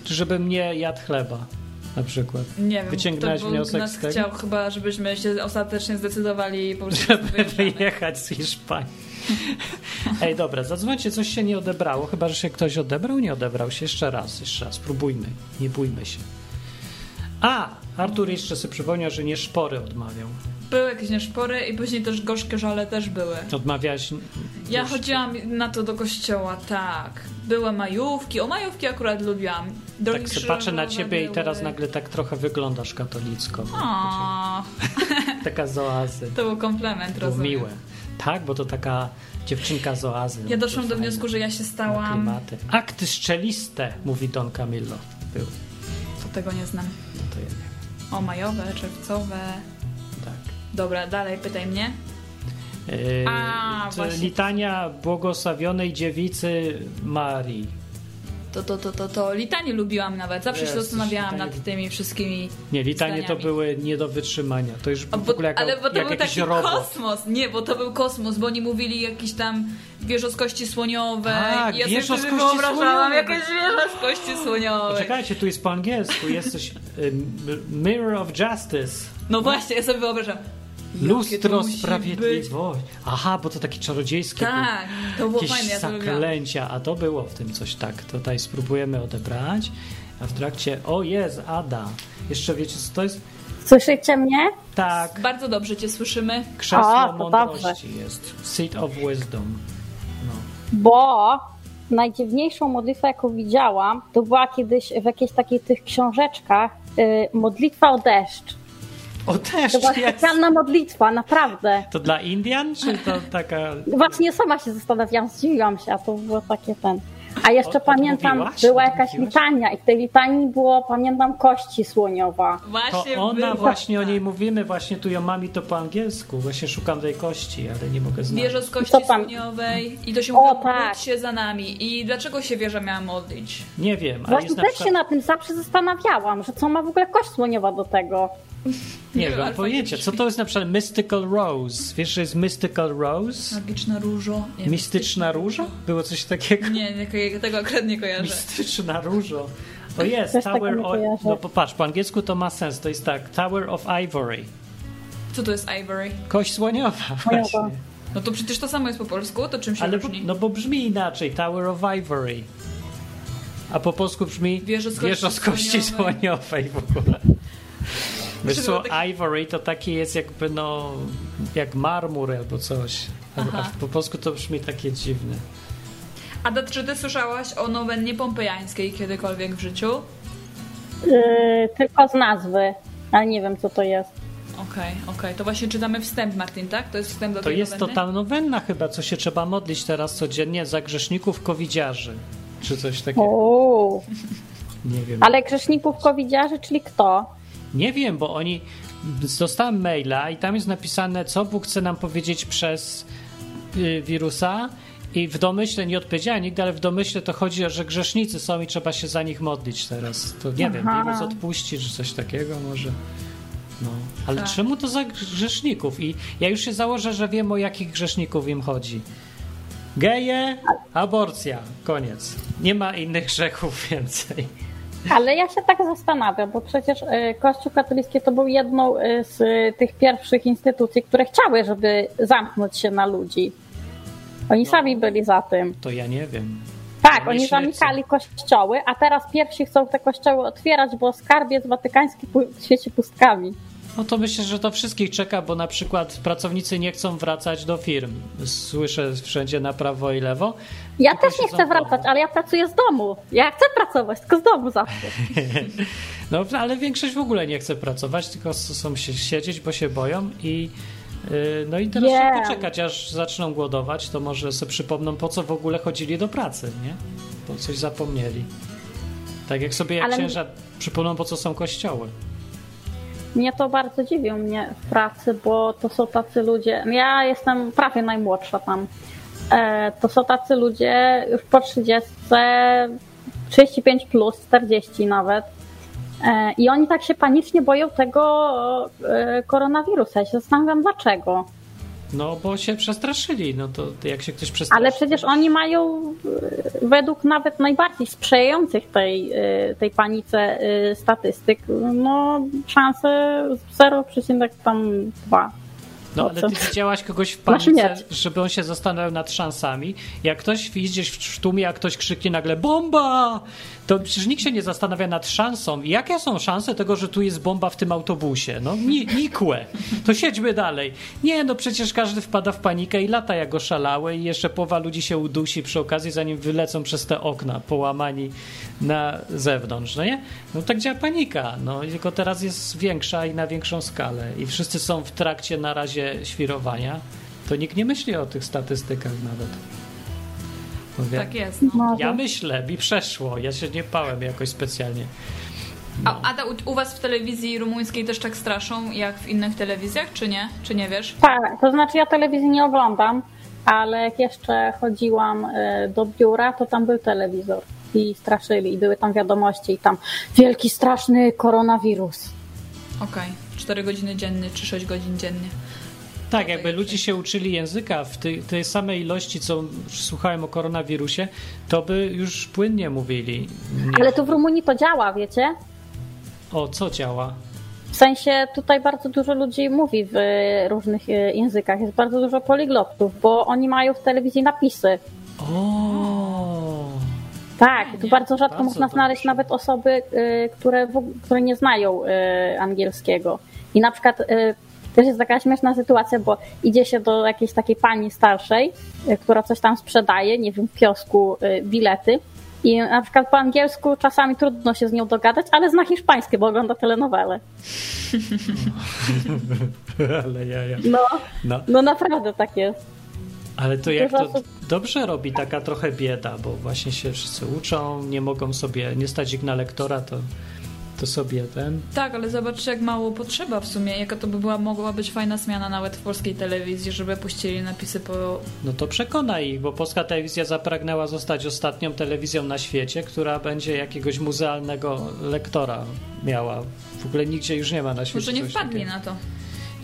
Speaker 3: czy żebym nie jadł chleba na przykład.
Speaker 4: Nie wiem,
Speaker 3: Wyciągnąłeś
Speaker 4: to
Speaker 3: wniosek
Speaker 4: nas
Speaker 3: z tego?
Speaker 4: chciał chyba, żebyśmy się ostatecznie zdecydowali po prostu
Speaker 3: Żeby wyjechać z Hiszpanii. Ej, dobra, zadzwońcie, coś się nie odebrało. Chyba, że się ktoś odebrał, nie odebrał się. Jeszcze raz, jeszcze raz, spróbujmy. Nie bójmy się. A, Artur jeszcze sobie przypomniał, że nie szpory odmawiał.
Speaker 4: Były jakieś nieszpory i później też gorzkie żale też były.
Speaker 3: Odmawiałeś...
Speaker 4: Ja chodziłam na to do kościoła, tak. Były majówki, o majówki akurat lubiłam.
Speaker 3: Tak sobie patrzę na ciebie i teraz nagle tak trochę wyglądasz katolicko.
Speaker 4: O,
Speaker 3: Taka z oazy.
Speaker 4: to był komplement,
Speaker 3: Było
Speaker 4: rozumiem.
Speaker 3: miłe. Tak, bo to taka dziewczynka z oazy.
Speaker 4: Ja doszłam do wniosku, że ja się stałam...
Speaker 3: klimaty. Akty szczeliste, mówi Don Camillo. Był.
Speaker 4: To tego nie znam.
Speaker 3: No to ja nie wiem.
Speaker 4: O, majowe, czerwcowe...
Speaker 3: Tak.
Speaker 4: Dobra, dalej, pytaj mnie.
Speaker 3: Yy,
Speaker 4: A,
Speaker 3: litania błogosławionej dziewicy Marii.
Speaker 4: To, to, to, to, to litanie lubiłam nawet. Zawsze się
Speaker 3: Jezus,
Speaker 4: zastanawiałam
Speaker 3: litanie-
Speaker 4: nad tymi wszystkimi
Speaker 3: Nie, litanie to
Speaker 4: zdaniami.
Speaker 3: były nie do wytrzymania. To już
Speaker 4: A
Speaker 3: w
Speaker 4: bo,
Speaker 3: ogóle jak,
Speaker 4: ale bo to
Speaker 3: jak
Speaker 4: był
Speaker 3: jakiś
Speaker 4: taki
Speaker 3: robot.
Speaker 4: kosmos. Nie, bo to był kosmos, bo oni mówili jakieś tam wieżo z kości słoniowej.
Speaker 3: Tak,
Speaker 4: I ja
Speaker 3: wieżo
Speaker 4: sobie wyobrażałam jakieś wieża z kości słoniowej.
Speaker 3: Poczekajcie, tu jest po angielsku. Jest coś... Mirror of Justice.
Speaker 4: No właśnie, ja sobie wyobrażam.
Speaker 3: Lustro sprawiedliwości. Aha, bo to taki czarodziejskie.
Speaker 4: Tak, to było
Speaker 3: jakieś
Speaker 4: fajne, ja
Speaker 3: zaklęcia, a to było w tym coś tak. Tutaj spróbujemy odebrać, a w trakcie, o jest, Ada. Jeszcze wiecie co to jest?
Speaker 5: Słyszycie mnie?
Speaker 3: Tak,
Speaker 4: Bardzo dobrze cię słyszymy.
Speaker 3: krzesło
Speaker 5: O,
Speaker 3: mądrości jest. Seat of wisdom. No.
Speaker 5: Bo najdziwniejszą modlitwę, jaką widziałam, to była kiedyś w jakichś takich tych książeczkach y, modlitwa o deszcz.
Speaker 3: O, też
Speaker 5: To była
Speaker 3: jest.
Speaker 5: specjalna modlitwa, naprawdę.
Speaker 3: To dla Indian, czy to taka...
Speaker 5: Właśnie sama się zastanawiałam, zdziwiłam się, a to było takie ten. A jeszcze
Speaker 3: Od-
Speaker 5: pamiętam,
Speaker 3: odmówiłaś?
Speaker 5: była jakaś litania i w tej litanii było, pamiętam, kości słoniowa.
Speaker 3: To
Speaker 4: Właśnie
Speaker 3: ona
Speaker 4: było.
Speaker 3: właśnie, o niej mówimy, właśnie tu ją mami to po angielsku. Właśnie szukam tej kości, ale nie mogę znaleźć.
Speaker 4: Wieża z kości słoniowej i to się
Speaker 5: O,
Speaker 4: mówi,
Speaker 5: tak.
Speaker 4: się za nami. I dlaczego się wieża miała modlić?
Speaker 3: Nie wiem, ale
Speaker 5: Właśnie
Speaker 3: na
Speaker 5: też
Speaker 3: przykład...
Speaker 5: się na tym zawsze zastanawiałam, że co ma w ogóle kość słoniowa do tego.
Speaker 3: Nie
Speaker 4: wiem,
Speaker 3: pojęcia. Co to jest na przykład Mystical Rose? Wiesz, że jest Mystical Rose?
Speaker 4: Magiczna różo. Nie,
Speaker 3: Mistyczna róża? Było coś takiego?
Speaker 4: Nie, nie, tego akurat nie kojarzę.
Speaker 3: Mistyczna różo. O jest,
Speaker 5: Też
Speaker 3: Tower of... No popatrz, po angielsku to ma sens. To jest tak, Tower of Ivory.
Speaker 4: Co to jest Ivory?
Speaker 3: Kość słoniowa
Speaker 5: Słoniowa.
Speaker 3: właśnie.
Speaker 4: No to przecież to samo jest po polsku, to czym się
Speaker 3: Ale bo,
Speaker 4: różni?
Speaker 3: no bo brzmi inaczej, Tower of Ivory. A po polsku brzmi
Speaker 4: Wieża z kości
Speaker 3: wieża z kości
Speaker 4: słoniowej.
Speaker 3: słoniowej w ogóle. Wiesz co, ivory to taki jest jakby no, jak marmur albo coś. A, a po polsku to brzmi takie dziwne.
Speaker 4: Ada, czy ty słyszałaś o nowennie pompejańskiej kiedykolwiek w życiu?
Speaker 5: Yy, tylko z nazwy, ale nie wiem co to jest.
Speaker 4: Okej, okej. To właśnie czytamy wstęp, Martin, tak? To jest wstęp do
Speaker 3: To
Speaker 4: tej
Speaker 3: jest to
Speaker 4: nowenny?
Speaker 3: ta nowenna chyba, co się trzeba modlić teraz codziennie za grzeszników covidziarzy. Czy coś takiego.
Speaker 5: Uuu.
Speaker 3: Nie wiem.
Speaker 5: Ale grzeszników covidziarzy, czyli kto?
Speaker 3: Nie wiem, bo oni. Dostałem maila i tam jest napisane, co Bóg chce nam powiedzieć przez y, wirusa. I w domyśle, nie odpowiedziałem nigdy, ale w domyśle to chodzi o, że grzesznicy są i trzeba się za nich modlić teraz. To nie wiem,
Speaker 5: Aha.
Speaker 3: wirus odpuści, czy coś takiego może. No, ale
Speaker 4: Tak.
Speaker 3: czemu to za grzeszników? I ja już się założę, że wiem o jakich grzeszników im chodzi. Geje, aborcja, koniec. Nie ma innych grzechów więcej.
Speaker 5: Ale ja się tak zastanawiam, bo przecież y, Kościół katolicki to był jedną y, z y, tych pierwszych instytucji, które chciały, żeby zamknąć się na ludzi. Oni
Speaker 3: No.
Speaker 5: sami byli za tym.
Speaker 3: To ja nie wiem.
Speaker 5: Tak, oni zamykali kościoły, a teraz pierwsi chcą te kościoły otwierać, bo skarbiec watykański świeci pustkami.
Speaker 3: No to myślę, że to wszystkich czeka, bo na przykład pracownicy nie chcą wracać do firm. Słyszę wszędzie na prawo i lewo.
Speaker 5: Ja
Speaker 3: Tylko
Speaker 5: też nie chcę wracać, ale ja pracuję z domu. Ja chcę pracować, tylko z domu zawsze.
Speaker 3: No ale większość w ogóle nie chce pracować, tylko są się siedzieć, bo się boją i Y, No i teraz trzeba poczekać, aż zaczną głodować, to może sobie przypomną, po co w ogóle chodzili do pracy, nie? Bo coś zapomnieli. Tak jak sobie jak
Speaker 5: Ale-
Speaker 3: księża przypomną, po co są kościoły.
Speaker 5: Mnie to bardzo dziwi u mnie w pracy, bo to są tacy ludzie. Ja jestem prawie najmłodsza tam. E, to są tacy ludzie już po 30, 35 plus, 40 nawet. E, I oni tak się panicznie boją tego e, koronawirusa. Ja się zastanawiam dlaczego.
Speaker 3: No bo się przestraszyli, no to jak się ktoś przestraszy...
Speaker 5: Ale przecież oni mają e, według nawet najbardziej sprzyjających tej, e, tej panice e, statystyk, no szanse 0,2.
Speaker 3: No ale ty widziałaś kogoś w
Speaker 5: Znaczy
Speaker 3: panice, żeby on się zastanawiał nad szansami. Jak ktoś widzisz w tłumie, jak ktoś krzyknie nagle bomba, to przecież nikt się nie zastanawia nad szansą. Jakie są szanse tego, że tu jest bomba w tym autobusie? No ni nikłe. To siedźmy dalej. Nie, no przecież każdy wpada w panikę i lata jak oszalały i jeszcze połowa ludzi się udusi przy okazji, zanim wylecą przez te okna połamani na zewnątrz, no nie? No tak działa panika, no tylko teraz jest większa i na większą skalę i wszyscy są w trakcie na razie świrowania, to nikt nie myśli o tych statystykach nawet. Mówię,
Speaker 4: Tak jest. No.
Speaker 3: Ja myślę, mi przeszło, ja się nie pałem jakoś specjalnie.
Speaker 4: A Ada, u, u was w telewizji rumuńskiej też tak straszą jak w innych telewizjach, czy nie? Czy nie wiesz?
Speaker 5: Tak, to znaczy ja telewizji nie oglądam, ale jak jeszcze chodziłam e, do biura, to tam był telewizor i straszyli i były tam wiadomości i tam wielki, straszny koronawirus.
Speaker 4: Okej. 4 godziny dziennie czy 6 godzin dziennie.
Speaker 3: Tak, jakby ludzie się uczyli języka w tej, tej samej ilości, co słuchałem o koronawirusie, to by już płynnie mówili. Nie.
Speaker 5: Ale tu w Rumunii to działa, wiecie?
Speaker 3: O, co działa?
Speaker 5: W sensie tutaj bardzo dużo ludzi mówi w e, różnych e, językach, jest bardzo dużo poliglotów, bo oni mają w telewizji napisy.
Speaker 3: O,
Speaker 5: Tak, tu bardzo rzadko
Speaker 3: Bardzo
Speaker 5: można znaleźć
Speaker 3: dobrze.
Speaker 5: nawet osoby, y, które, w, które nie znają y, angielskiego. I na przykład też jest taka śmieszna sytuacja, bo idzie się do jakiejś takiej pani starszej, y, która coś tam sprzedaje, nie wiem, w kiosku y, bilety. I na przykład po angielsku czasami trudno się z nią dogadać, ale zna hiszpańskie, bo ogląda telenowele.
Speaker 3: ale ja, ja.
Speaker 5: No,
Speaker 3: No,
Speaker 5: no naprawdę tak jest.
Speaker 3: ale to jak to dobrze robi taka trochę bieda, bo właśnie się wszyscy uczą, nie mogą sobie, nie stać ich na lektora, to, to sobie ten...
Speaker 4: Tak, ale zobaczcie jak mało potrzeba w sumie. Jaka to by była, mogła być fajna zmiana nawet w polskiej telewizji, żeby puścili napisy po...
Speaker 3: No to przekona ich, bo polska telewizja zapragnęła zostać ostatnią telewizją na świecie, która będzie jakiegoś muzealnego lektora miała. W ogóle nigdzie już nie ma na świecie.
Speaker 4: Może nie wpadli
Speaker 3: takiego.
Speaker 4: na to.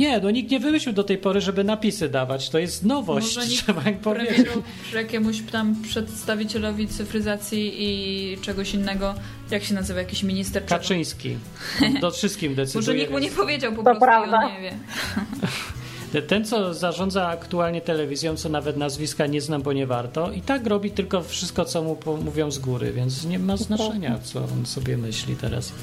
Speaker 3: Nie, no nikt nie wymyślił do tej pory, żeby napisy dawać. To jest nowość,
Speaker 4: Może nikt
Speaker 3: trzeba im powiedzieć.
Speaker 4: premieru przy jakiemuś tam przedstawicielowi cyfryzacji i czegoś innego, jak się nazywa, jakiś minister?
Speaker 3: Kaczyński. Do wszystkim decyduje.
Speaker 4: Może nikt mu nie powiedział po
Speaker 5: To
Speaker 4: prostu
Speaker 5: prawda.
Speaker 4: on nie wie.
Speaker 3: Ten, co zarządza aktualnie telewizją, co nawet nazwiska nie znam, bo nie warto, i tak robi tylko wszystko, co mu mówią z góry, więc nie ma znaczenia, co on sobie myśli teraz.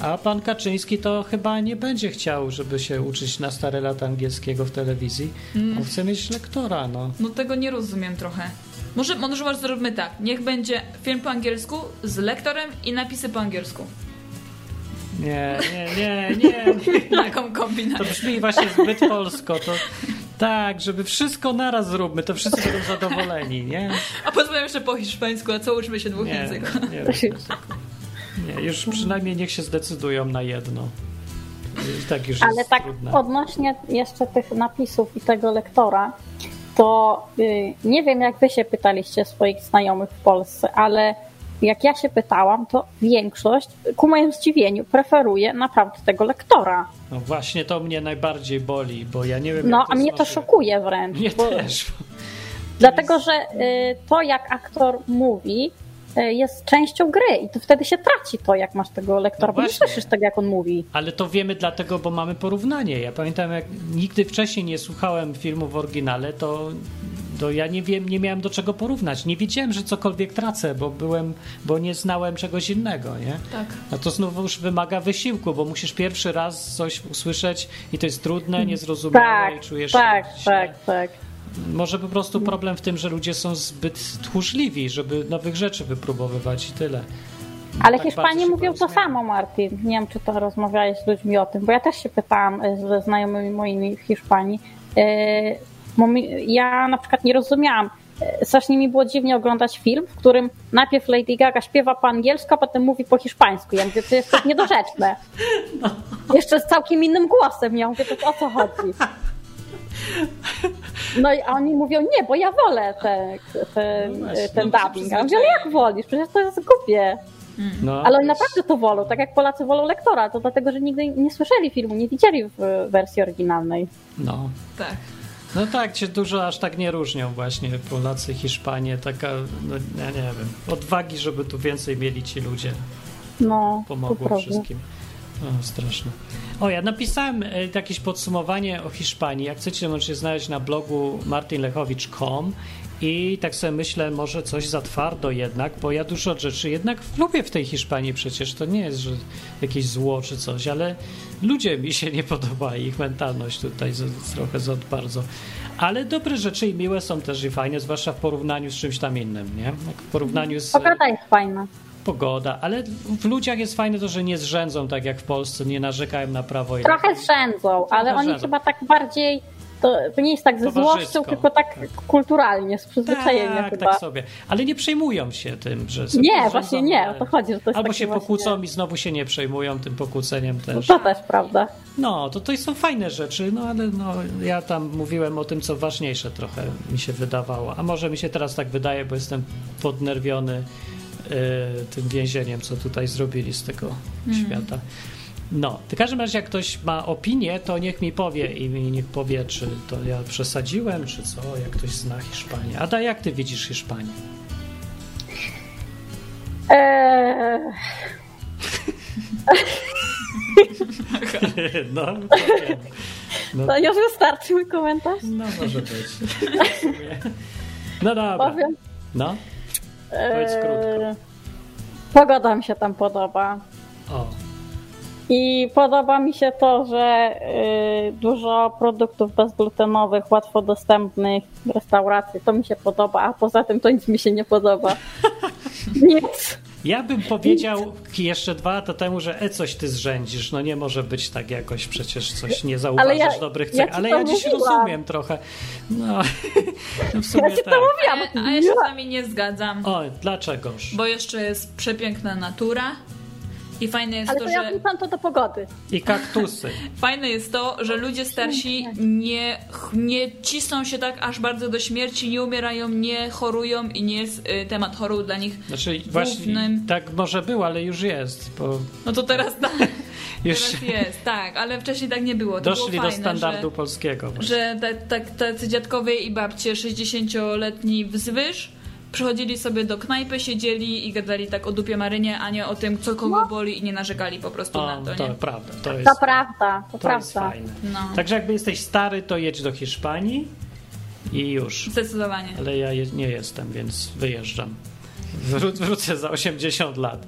Speaker 3: A pan Kaczyński to chyba nie będzie chciał, żeby się uczyć na stare lata angielskiego w telewizji. On chce mieć lektora, no.
Speaker 4: No tego nie rozumiem trochę. Może, może może zróbmy tak. Niech będzie film po angielsku z lektorem i napisy po angielsku.
Speaker 3: Nie, nie, nie, nie. nie.
Speaker 4: Taką kombinację.
Speaker 3: To brzmi właśnie zbyt polsko. To tak, żeby wszystko naraz zróbmy, to wszyscy będą zadowoleni, nie?
Speaker 4: A pozwolę jeszcze po hiszpańsku, a co uczmy się dwóch
Speaker 3: Nie,
Speaker 4: języków?
Speaker 3: nie, nie, nie, już przynajmniej niech się zdecydują na jedno. Tak już
Speaker 5: Ale tak
Speaker 3: trudne.
Speaker 5: odnośnie jeszcze tych napisów i tego lektora, to y, nie wiem jak wy się pytaliście swoich znajomych w Polsce, ale jak ja się pytałam, to większość ku mojemu zdziwieniu preferuje naprawdę tego lektora.
Speaker 3: No właśnie to mnie najbardziej boli, bo ja nie wiem.
Speaker 5: No, a mnie to
Speaker 3: znosi.
Speaker 5: szokuje wręcz.
Speaker 3: Mnie
Speaker 5: bo-
Speaker 3: też.
Speaker 5: Dlatego, że y, to jak aktor mówi jest częścią gry i to wtedy się traci to, jak masz tego lektora,
Speaker 3: No
Speaker 5: bo nie słyszysz tego, jak on mówi.
Speaker 3: Ale to wiemy dlatego, bo mamy porównanie. Ja pamiętam, jak nigdy wcześniej nie słuchałem filmu w oryginale, to, to ja nie wiem, nie miałem do czego porównać. Nie wiedziałem, że cokolwiek tracę, bo byłem, bo nie znałem czegoś innego, nie?
Speaker 4: Tak.
Speaker 3: A to znów już wymaga wysiłku, bo musisz pierwszy raz coś usłyszeć i to jest trudne, niezrozumiałe
Speaker 5: Tak,
Speaker 3: i czujesz
Speaker 5: tak,
Speaker 3: się źle.
Speaker 5: tak, tak.
Speaker 3: Może po prostu problem w tym, że ludzie są zbyt tchórzliwi, żeby nowych rzeczy wypróbowywać i tyle.
Speaker 5: Ale
Speaker 3: tak
Speaker 5: Hiszpanie mówią to samo, Martin. Nie wiem, czy to rozmawiałeś z ludźmi o tym, bo ja też się pytałam e, ze znajomymi moimi w Hiszpanii. E, Ja na przykład nie rozumiałam. E, Strasznie mi było dziwnie oglądać film, w którym najpierw Lady Gaga śpiewa po angielsku, a potem mówi po hiszpańsku. Ja mówię, to jest niedorzeczne. Jeszcze z całkiem innym głosem. Ja mówię, to o co chodzi? No i oni mówią, nie, bo ja wolę te, te,
Speaker 3: No właśnie,
Speaker 5: ten
Speaker 3: no
Speaker 5: dubbing. A ja mówię, ale jak wolisz? Przecież to jest głupie.
Speaker 3: No,
Speaker 5: Ale oni naprawdę to wolą, tak jak Polacy wolą lektora, to dlatego, że nigdy nie słyszeli filmu, nie widzieli w wersji oryginalnej.
Speaker 3: No.
Speaker 4: Tak.
Speaker 3: No tak, się dużo aż tak nie różnią właśnie Polacy, Hiszpanie, taka, no ja nie wiem, odwagi, żeby tu więcej mieli ci ludzie,
Speaker 5: No,
Speaker 3: pomogło
Speaker 5: prawda.
Speaker 3: O, straszne. O, ja napisałem e, jakieś podsumowanie o Hiszpanii. Jak chcecie, możecie znaleźć na blogu martinlechowicz.com i tak sobie myślę, może coś za twardo jednak, bo ja dużo rzeczy jednak lubię w tej Hiszpanii przecież. To nie jest, że jakieś zło czy coś, ale ludzie mi się nie podoba ich mentalność tutaj z, trochę za bardzo. Ale dobre rzeczy i miłe są też i fajne, zwłaszcza w porównaniu z czymś tam innym, nie? Jak w porównaniu z
Speaker 5: Pogoda jest fajna.
Speaker 3: Pogoda, ale w ludziach jest fajne to, że nie zrzędzą tak jak w Polsce, nie narzekają na prawo i.
Speaker 5: Trochę zrzędzą, ale oni
Speaker 3: zrzędzą.
Speaker 5: chyba tak bardziej, to, nie jest tak ze złością, tylko tak kulturalnie, z przyzwyczajenia
Speaker 3: tak,
Speaker 5: chyba.
Speaker 3: tak sobie. Ale nie przejmują się tym, że sobie
Speaker 5: nie, właśnie nie, o to chodzi, że to jest
Speaker 3: Albo się
Speaker 5: właśnie-
Speaker 3: pokłócą i znowu się nie przejmują tym pokłóceniem też.
Speaker 5: To też prawda.
Speaker 3: No, to to są fajne rzeczy, no ale no, ja tam mówiłem o tym, co ważniejsze trochę mi się wydawało. A może mi się teraz tak wydaje, bo jestem podnerwiony tym więzieniem, co tutaj zrobili z tego świata. No, w każdym razie, jak ktoś ma opinię, to niech mi powie i mi niech powie, czy to ja przesadziłem, czy co, jak ktoś zna Hiszpanię. Ada, jak ty widzisz Hiszpanię?
Speaker 5: Eee,
Speaker 3: no, no,
Speaker 5: to już wystarczy mój komentarz.
Speaker 3: no, może być. No dobra.
Speaker 5: Powiem.
Speaker 3: No, Krótko.
Speaker 5: Eee, Pogoda mi się tam podoba.
Speaker 3: o.
Speaker 5: I podoba mi się to, że y, dużo produktów bezglutenowych, łatwo dostępnych w restauracji, to mi się podoba, a poza tym to nic mi się nie podoba. Nic.
Speaker 3: Ja bym powiedział jeszcze dwa lata temu, że e coś ty zrzędzisz. No nie może być tak jakoś, przecież coś nie zauważasz
Speaker 5: Ale ja-
Speaker 3: dobrych
Speaker 5: ja
Speaker 3: cech.
Speaker 5: ci
Speaker 3: Ale ja dziś
Speaker 5: mówiłam.
Speaker 3: rozumiem trochę. No, no w sumie
Speaker 5: Ja ci
Speaker 3: tak.
Speaker 5: to mówiłam.
Speaker 4: A, a ja się z wami nie zgadzam,
Speaker 3: O, dlaczegoż?
Speaker 4: bo jeszcze jest przepiękna natura i fajne jest
Speaker 5: Ale
Speaker 4: to,
Speaker 5: to ja
Speaker 4: że
Speaker 5: wrzucam to do pogody.
Speaker 3: I kaktusy.
Speaker 4: Fajne jest to, że ludzie starsi nie, nie cisną się tak aż bardzo do śmierci, nie umierają, nie chorują i nie jest y, temat chorób dla nich.
Speaker 3: Znaczy właśnie
Speaker 4: Głównym-
Speaker 3: tak może było, ale już jest, bo
Speaker 4: No to teraz tak,
Speaker 3: już
Speaker 4: teraz jest, tak, ale wcześniej tak nie było. To
Speaker 3: doszli
Speaker 4: było
Speaker 3: do
Speaker 4: fajne,
Speaker 3: standardu
Speaker 4: że,
Speaker 3: polskiego. właśnie.
Speaker 4: że tak, tak, tacy dziadkowie i babcie 60-letni wzwyż przychodzili sobie do knajpy, siedzieli i gadali tak o dupie marynie, a nie o tym, co kogo boli i nie narzekali po prostu
Speaker 3: O,
Speaker 4: na to,
Speaker 3: to
Speaker 4: nie?
Speaker 3: prawda, to jest,
Speaker 5: To prawda, to,
Speaker 3: to jest
Speaker 5: prawda.
Speaker 3: fajne.
Speaker 4: No,
Speaker 3: Także jakby jesteś stary, to jedź do Hiszpanii i już.
Speaker 4: zdecydowanie.
Speaker 3: Ale ja je, nie jestem, więc wyjeżdżam. Wró wrócę za 80 lat,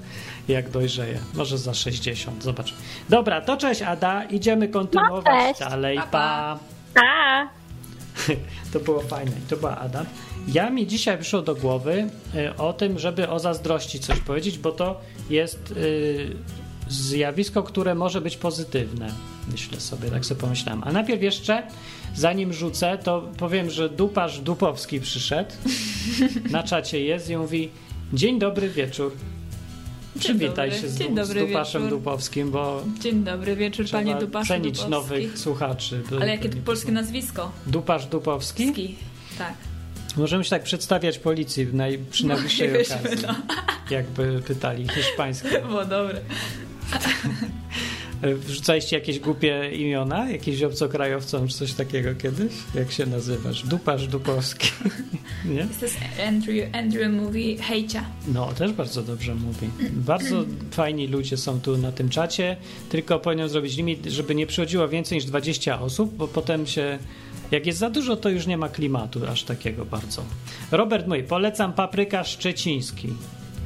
Speaker 3: jak dojrzeję. Może za 60, zobacz. Dobra, to cześć Ada, idziemy kontynuować
Speaker 5: No, cześć.
Speaker 3: dalej.
Speaker 4: Pa,
Speaker 3: Pa.
Speaker 4: pa.
Speaker 3: To było fajne. To była Ada. Ja mi dzisiaj przyszło do głowy y, o tym, żeby o zazdrości coś powiedzieć, bo to jest y, zjawisko, które może być pozytywne. Myślę sobie, tak sobie pomyślałem. A najpierw jeszcze, zanim rzucę, to powiem, że duparz Dupowski przyszedł. Na czacie jest i mówi Dzień dobry wieczór. Przywitaj się z,
Speaker 4: Dzień
Speaker 3: du- z Dupaszem
Speaker 4: wieczór.
Speaker 3: Dupowskim, bo
Speaker 4: Dzień dobry, wieczór panie Dupaszu
Speaker 3: cenić
Speaker 4: Dupowski.
Speaker 3: nowych słuchaczy.
Speaker 4: Ale jakie to polskie nazwisko?
Speaker 3: Dupasz Dupowski?
Speaker 4: Ski. Tak.
Speaker 3: Możemy się tak przedstawiać policji w naj, przy najbliższej okazji.
Speaker 4: no.
Speaker 3: Jakby pytali hiszpańskie.
Speaker 4: Było dobre.
Speaker 3: Wrzucaliście jakieś głupie imiona? Jakieś obcokrajowcom czy coś takiego kiedyś? Jak się nazywasz? Dupasz Dupowski. Nie?
Speaker 4: To Andrew, Andrew mówi hejcia.
Speaker 3: No, też bardzo dobrze mówi. Bardzo fajni ludzie są tu na tym czacie, tylko powinien zrobić limit, żeby nie przychodziło więcej niż 20 osób, bo potem się... Jak jest za dużo, to już nie ma klimatu aż takiego bardzo. Robert mój, polecam papryka szczeciński.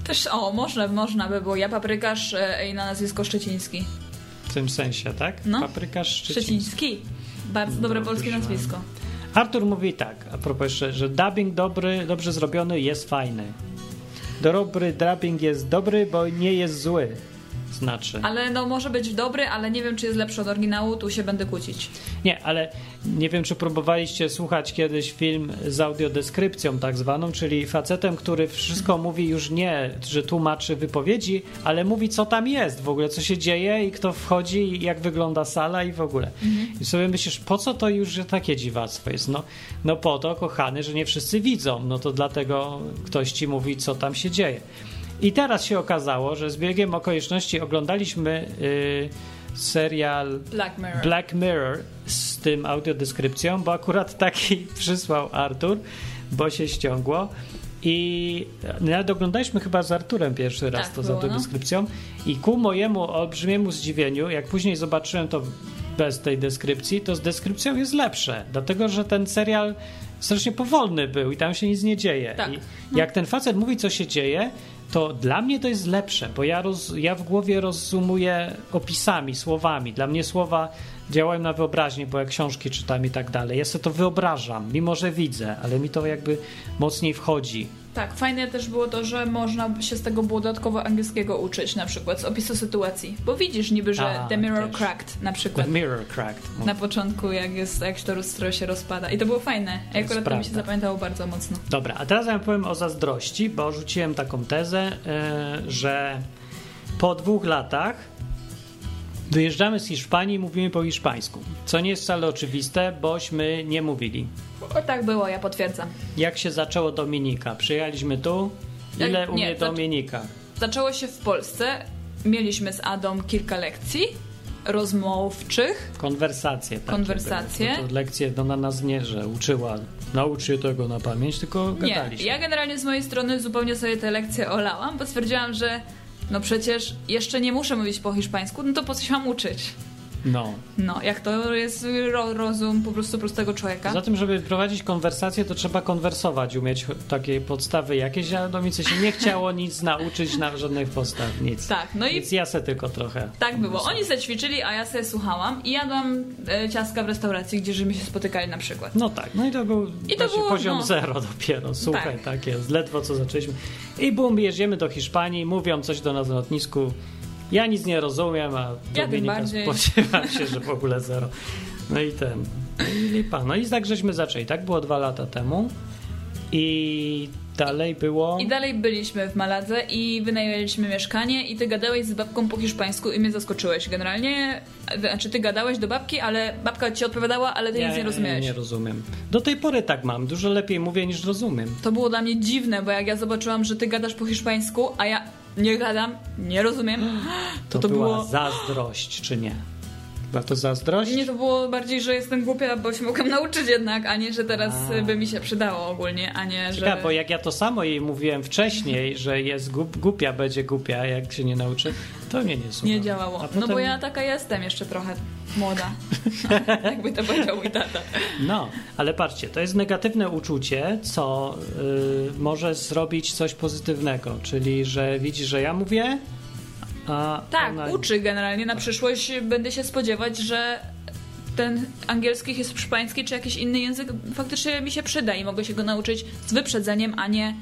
Speaker 4: Też, o, można, można by było. Ja paprykarz e, i na nazwisko Szczeciński.
Speaker 3: W tym sensie, tak?
Speaker 4: No.
Speaker 3: Paprykarz szczeciński.
Speaker 4: Szczeciński. Bardzo dobre
Speaker 3: Dobrze.
Speaker 4: polskie nazwisko.
Speaker 3: Artur mówi tak, a propos jeszcze, że dubbing dobry, dobrze zrobiony jest fajny. Dobry dubbing jest dobry, bo nie jest zły. Znaczy.
Speaker 4: Ale no może być dobry, ale nie wiem, czy jest lepszy od oryginału, tu się będę kłócić.
Speaker 3: Nie, ale nie wiem, czy próbowaliście słuchać kiedyś film z audiodeskrypcją tak zwaną, czyli facetem, który wszystko mówi już nie, że tłumaczy wypowiedzi, ale mówi, co tam jest w ogóle, co się dzieje i kto wchodzi i jak wygląda sala i w ogóle. I sobie myślisz, po co to już takie dziwactwo jest? No, no po to, kochany, że nie wszyscy widzą, no to dlatego ktoś ci mówi, co tam się dzieje. I teraz się okazało, że z biegiem okoliczności oglądaliśmy y, serial
Speaker 4: Black Mirror.
Speaker 3: Black Mirror z tym audiodeskrypcją, bo akurat taki przysłał Artur, bo się ściągło. I nawet oglądaliśmy chyba z Arturem pierwszy raz
Speaker 4: Tak
Speaker 3: to z
Speaker 4: było, no.
Speaker 3: audiodeskrypcją. I ku mojemu olbrzymiemu zdziwieniu, jak później zobaczyłem to bez tej deskrypcji, to z deskrypcją jest lepsze. Dlatego, że ten serial strasznie powolny był i tam się nic nie dzieje.
Speaker 4: Tak.
Speaker 3: I jak ten facet mówi, co się dzieje, to dla mnie to jest lepsze, bo ja, roz, ja w głowie rozumuję opisami, słowami. Dla mnie słowa działają na wyobraźnię, bo jak książki czytam i tak dalej. Ja sobie to wyobrażam, mimo że widzę, ale mi to jakby mocniej wchodzi.
Speaker 4: Tak, fajne też było to, że można się z tego było dodatkowo angielskiego uczyć, na przykład z opisu sytuacji. Bo widzisz niby, że
Speaker 3: A,
Speaker 4: The Mirror
Speaker 3: też.
Speaker 4: Cracked na
Speaker 3: The
Speaker 4: przykład.
Speaker 3: Mirror Cracked.
Speaker 4: Na początku, jak jest, jak się to lustro się rozpada. I to było fajne.
Speaker 3: Jest
Speaker 4: akurat to mi się zapamiętało bardzo mocno.
Speaker 3: Dobra, a teraz ja powiem o zazdrości, bo rzuciłem taką tezę, yy, że po dwóch latach wyjeżdżamy z Hiszpanii i mówimy po hiszpańsku. Co nie jest wcale oczywiste, bośmy nie mówili.
Speaker 4: O tak było, ja potwierdzam.
Speaker 3: Jak się zaczęło Dominika? Przyjechaliśmy tu. Ile
Speaker 4: Nie,
Speaker 3: umie
Speaker 4: to-
Speaker 3: Dominika?
Speaker 4: Zaczęło się w Polsce. Mieliśmy z Adą kilka lekcji rozmówczych.
Speaker 3: Konwersacje.
Speaker 4: Konwersacje.
Speaker 3: były. Bo To lekcje no, na nas nie, że uczyła. Naucz się tego na pamięć, tylko
Speaker 4: Nie,
Speaker 3: gadaliśmy.
Speaker 4: ja generalnie z mojej strony zupełnie sobie te lekcje olałam, bo stwierdziłam, że no przecież jeszcze nie muszę mówić po hiszpańsku, no to po coś mam uczyć.
Speaker 3: No.
Speaker 4: No, jak to jest ro rozum po prostu prostego człowieka.
Speaker 3: Za tym, żeby prowadzić konwersację, to trzeba konwersować, umieć takie podstawy jakieś, a Domicy się nie chciało nic nauczyć, na żadnych podstaw, nic.
Speaker 4: Tak, no i
Speaker 3: Więc ja se tylko trochę.
Speaker 4: tak było. Oni se ćwiczyli, a ja sobie słuchałam i jadłam e, ciastka w restauracji, gdzie żeśmy się spotykali na przykład.
Speaker 3: No tak, no i to był
Speaker 4: I to było,
Speaker 3: poziom
Speaker 4: no.
Speaker 3: zero dopiero. Słuchaj,
Speaker 4: Tak.
Speaker 3: tak. jest, ledwo co zaczęliśmy. I bum, jedziemy do Hiszpanii, mówią coś do nas na lotnisku. Ja nic nie rozumiem, a
Speaker 4: tym
Speaker 3: Dominika spodziewam się, że w ogóle zero. No i ten. I lipa. No i tak żeśmy zaczęli. Tak było dwa lata temu. I dalej było.
Speaker 4: I dalej byliśmy w Maladze i wynajęliśmy mieszkanie i ty gadałeś z babką po hiszpańsku i mnie zaskoczyłeś. Generalnie, znaczy ty gadałeś do babki, ale babka ci odpowiadała, ale ty nic nie rozumiałeś.
Speaker 3: nie rozumiem. Do tej pory tak mam. Dużo lepiej mówię niż rozumiem.
Speaker 4: To było dla mnie dziwne, bo jak ja zobaczyłam, że ty gadasz po hiszpańsku, a ja nie gadam, nie rozumiem,
Speaker 3: To,
Speaker 4: to, to
Speaker 3: była
Speaker 4: było...
Speaker 3: zazdrość, czy nie? Była to zazdrość?
Speaker 4: Nie, to było bardziej, że jestem głupia, bo się mogłam nauczyć jednak, a nie, że teraz
Speaker 3: A.
Speaker 4: by mi się przydało ogólnie, a nie, że...
Speaker 3: Ciekawe, bo jak ja to samo jej mówiłem wcześniej, że jest głup, głupia, będzie głupia, jak się nie nauczy, to mnie nie słucha.
Speaker 4: Nie działało.
Speaker 3: A
Speaker 4: No
Speaker 3: potem-
Speaker 4: bo ja taka jestem jeszcze trochę młoda. Jakby to powiedział mój tata.
Speaker 3: No, ale patrzcie, to jest negatywne uczucie, co y, może zrobić coś pozytywnego, czyli że widzi, że ja mówię, a
Speaker 4: Tak,
Speaker 3: ona...
Speaker 4: uczy generalnie. Na przyszłość będę się spodziewać, że ten angielski, hiszpański czy jakiś inny język faktycznie mi się przyda i mogę się go nauczyć z wyprzedzeniem, a nie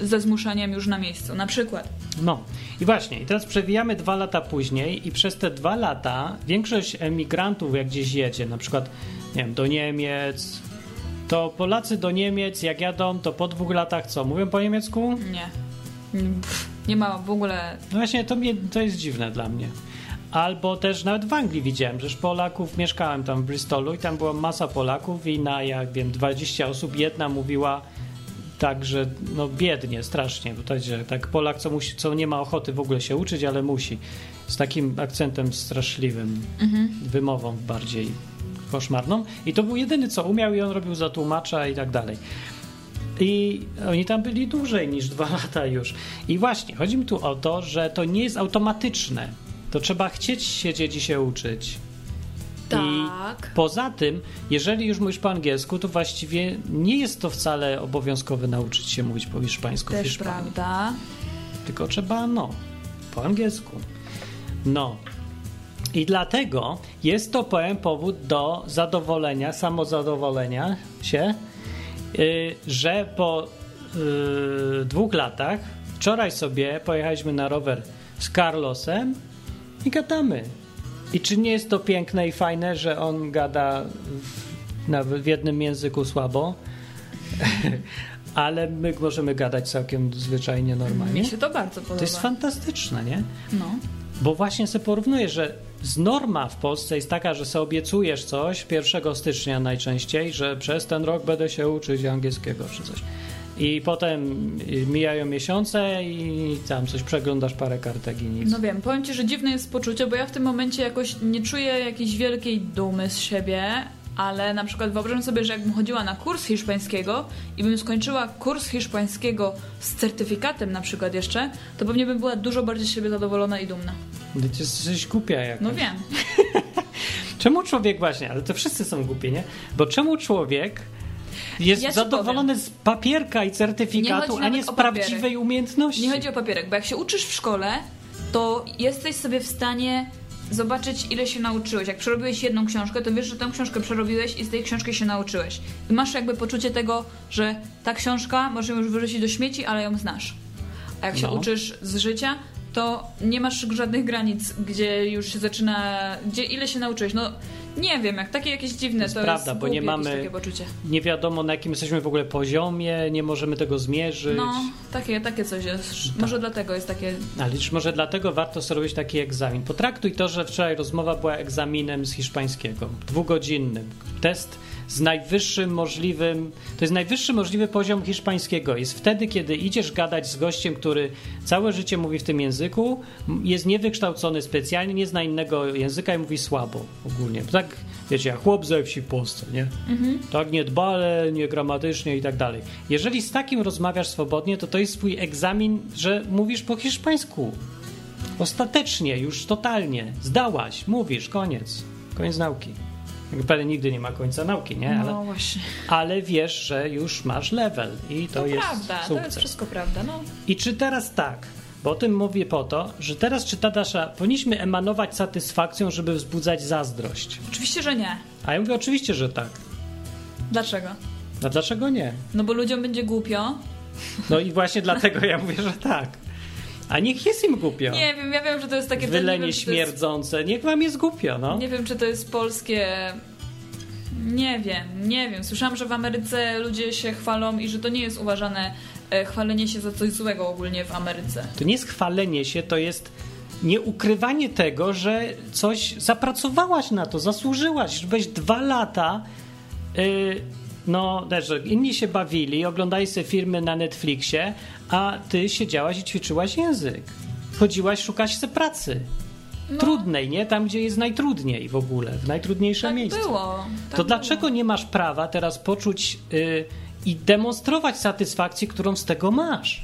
Speaker 4: ze zmuszaniem już na miejscu. Na przykład.
Speaker 3: No i właśnie, i teraz przewijamy dwa lata później i przez te dwa lata większość emigrantów, jak gdzieś jedzie, na przykład, nie wiem, do Niemiec, to Polacy do Niemiec, jak jadą, to po dwóch latach co, mówią po niemiecku?
Speaker 4: Nie. Pff, Nie ma w ogóle...
Speaker 3: No właśnie, to, mnie, to jest dziwne dla mnie. Albo też nawet w Anglii widziałem, że Polaków, mieszkałem tam w Bristolu i tam była masa Polaków i na, jak wiem, 20 osób jedna mówiła tak, że no biednie, strasznie, bo to że tak Polak, co, musi, co nie ma ochoty w ogóle się uczyć, ale musi. Z takim akcentem straszliwym, wymową bardziej koszmarną. I to był jedyny, co umiał i on robił za tłumacza i tak dalej. I oni tam byli dłużej niż dwa lata już. I właśnie, chodzi mi tu o to, że to nie jest automatyczne. To trzeba chcieć siedzieć i się uczyć.
Speaker 4: Tak.
Speaker 3: I poza tym, jeżeli już mówisz po angielsku, to właściwie nie jest to wcale obowiązkowe nauczyć się mówić po hiszpańsku w
Speaker 4: Też
Speaker 3: Hiszpanii.
Speaker 4: prawda.
Speaker 3: Tylko trzeba, no, po angielsku. No. I dlatego jest to, powiem, powód do zadowolenia, samozadowolenia się, że po yy, dwóch latach, wczoraj sobie pojechaliśmy na rower z Carlosem i gadamy. I czy nie jest to piękne i fajne, że on gada w, w jednym języku słabo, ale my możemy gadać całkiem zwyczajnie, normalnie?
Speaker 4: Mi się to bardzo podoba.
Speaker 3: To jest fantastyczne, nie?
Speaker 4: No.
Speaker 3: Bo właśnie sobie porównuję, że z norma w Polsce jest taka, że sobie obiecujesz coś 1 stycznia najczęściej, że przez ten rok będę się uczyć angielskiego czy coś. I potem mijają miesiące i tam coś przeglądasz parę kartek i nic.
Speaker 4: No wiem, powiem ci, że dziwne jest poczucie, bo ja w tym momencie jakoś nie czuję jakiejś wielkiej dumy z siebie, ale na przykład wyobrażam sobie, że jakbym chodziła na kurs hiszpańskiego i bym skończyła kurs hiszpańskiego z certyfikatem na przykład jeszcze, to pewnie bym była dużo bardziej z siebie zadowolona i dumna.
Speaker 3: Ty jesteś głupia jak.
Speaker 4: No wiem.
Speaker 3: Czemu człowiek właśnie, ale to wszyscy są głupi, nie? Bo czemu człowiek jest
Speaker 4: Ja
Speaker 3: zadowolony z papierka i
Speaker 4: Nie
Speaker 3: certyfikatu,
Speaker 4: chodzi
Speaker 3: a nie z prawdziwej umiejętności?
Speaker 4: Nie chodzi o papierek, bo jak się uczysz w szkole, to jesteś sobie w stanie zobaczyć, ile się nauczyłeś. Jak przerobiłeś jedną książkę, to wiesz, że tę książkę przerobiłeś i z tej książki się nauczyłeś. I masz jakby poczucie tego, że ta książka możemy już wyrzucić do śmieci, ale ją znasz. A jak się
Speaker 3: No.
Speaker 4: uczysz z życia, to nie masz żadnych granic, gdzie już się zaczyna, gdzie ile się nauczyłeś. No nie wiem, jak takie jakieś dziwne,
Speaker 3: To jest
Speaker 4: to
Speaker 3: prawda,
Speaker 4: jest
Speaker 3: bo nie mamy-. Nie wiadomo na jakim jesteśmy w ogóle poziomie, nie możemy tego zmierzyć.
Speaker 4: No, takie, takie coś jest. Może dlatego jest takie
Speaker 3: Ale może dlatego warto sobie robić taki egzamin. Potraktuj to, że wczoraj rozmowa była egzaminem z hiszpańskiego, dwugodzinnym. Test z najwyższym możliwym, to jest najwyższy możliwy poziom hiszpańskiego. Jest wtedy, kiedy idziesz gadać z gościem, który całe życie mówi w tym języku, jest niewykształcony specjalnie, nie zna innego języka i mówi słabo ogólnie. Tak, wiecie, jak chłop ze wsi w Polsce, nie? Tak niedbale, niegramatycznie i tak dalej. Jeżeli z takim rozmawiasz swobodnie, to to jest twój egzamin, że mówisz po hiszpańsku. Ostatecznie, już totalnie. Zdałaś, mówisz, koniec. Koniec nauki. Jakby Pewnie nigdy nie ma końca nauki, nie? Ale,
Speaker 4: No właśnie.
Speaker 3: ale wiesz, że już masz level i to,
Speaker 4: To,
Speaker 3: jest
Speaker 4: prawda, to
Speaker 3: sukces.
Speaker 4: jest wszystko prawda. No.
Speaker 3: I czy teraz tak, bo o tym mówię po to, że teraz czy ta nasza, powinniśmy emanować satysfakcją, żeby wzbudzać zazdrość.
Speaker 4: Oczywiście, że nie.
Speaker 3: A ja mówię oczywiście, że tak.
Speaker 4: Dlaczego?
Speaker 3: A dlaczego nie?
Speaker 4: No bo ludziom będzie głupio.
Speaker 3: No i właśnie dlatego ja mówię, że tak. A niech jest im głupio.
Speaker 4: Nie wiem, ja wiem, że to jest takie... nie
Speaker 3: Wylenie
Speaker 4: wiem, to jest,
Speaker 3: śmierdzące, niech wam jest głupio, no.
Speaker 4: Nie wiem, czy to jest polskie... Nie wiem, nie wiem. Słyszałam, że w Ameryce ludzie się chwalą i że to nie jest uważane e, chwalenie się za coś złego ogólnie w Ameryce.
Speaker 3: To nie jest chwalenie się, to jest nieukrywanie tego, że coś zapracowałaś na to, zasłużyłaś, byłeś dwa lata. Yy, no, też, inni się bawili, oglądali sobie filmy na Netflixie, a ty siedziałaś i ćwiczyłaś język. Chodziłaś szukać sobie pracy.
Speaker 4: No.
Speaker 3: Trudnej, nie? Tam, gdzie jest najtrudniej w ogóle, w najtrudniejsze
Speaker 4: Tak
Speaker 3: miejsce.
Speaker 4: było. Tak
Speaker 3: to dlaczego
Speaker 4: było.
Speaker 3: nie masz prawa teraz poczuć yy, i demonstrować satysfakcję, którą z tego masz?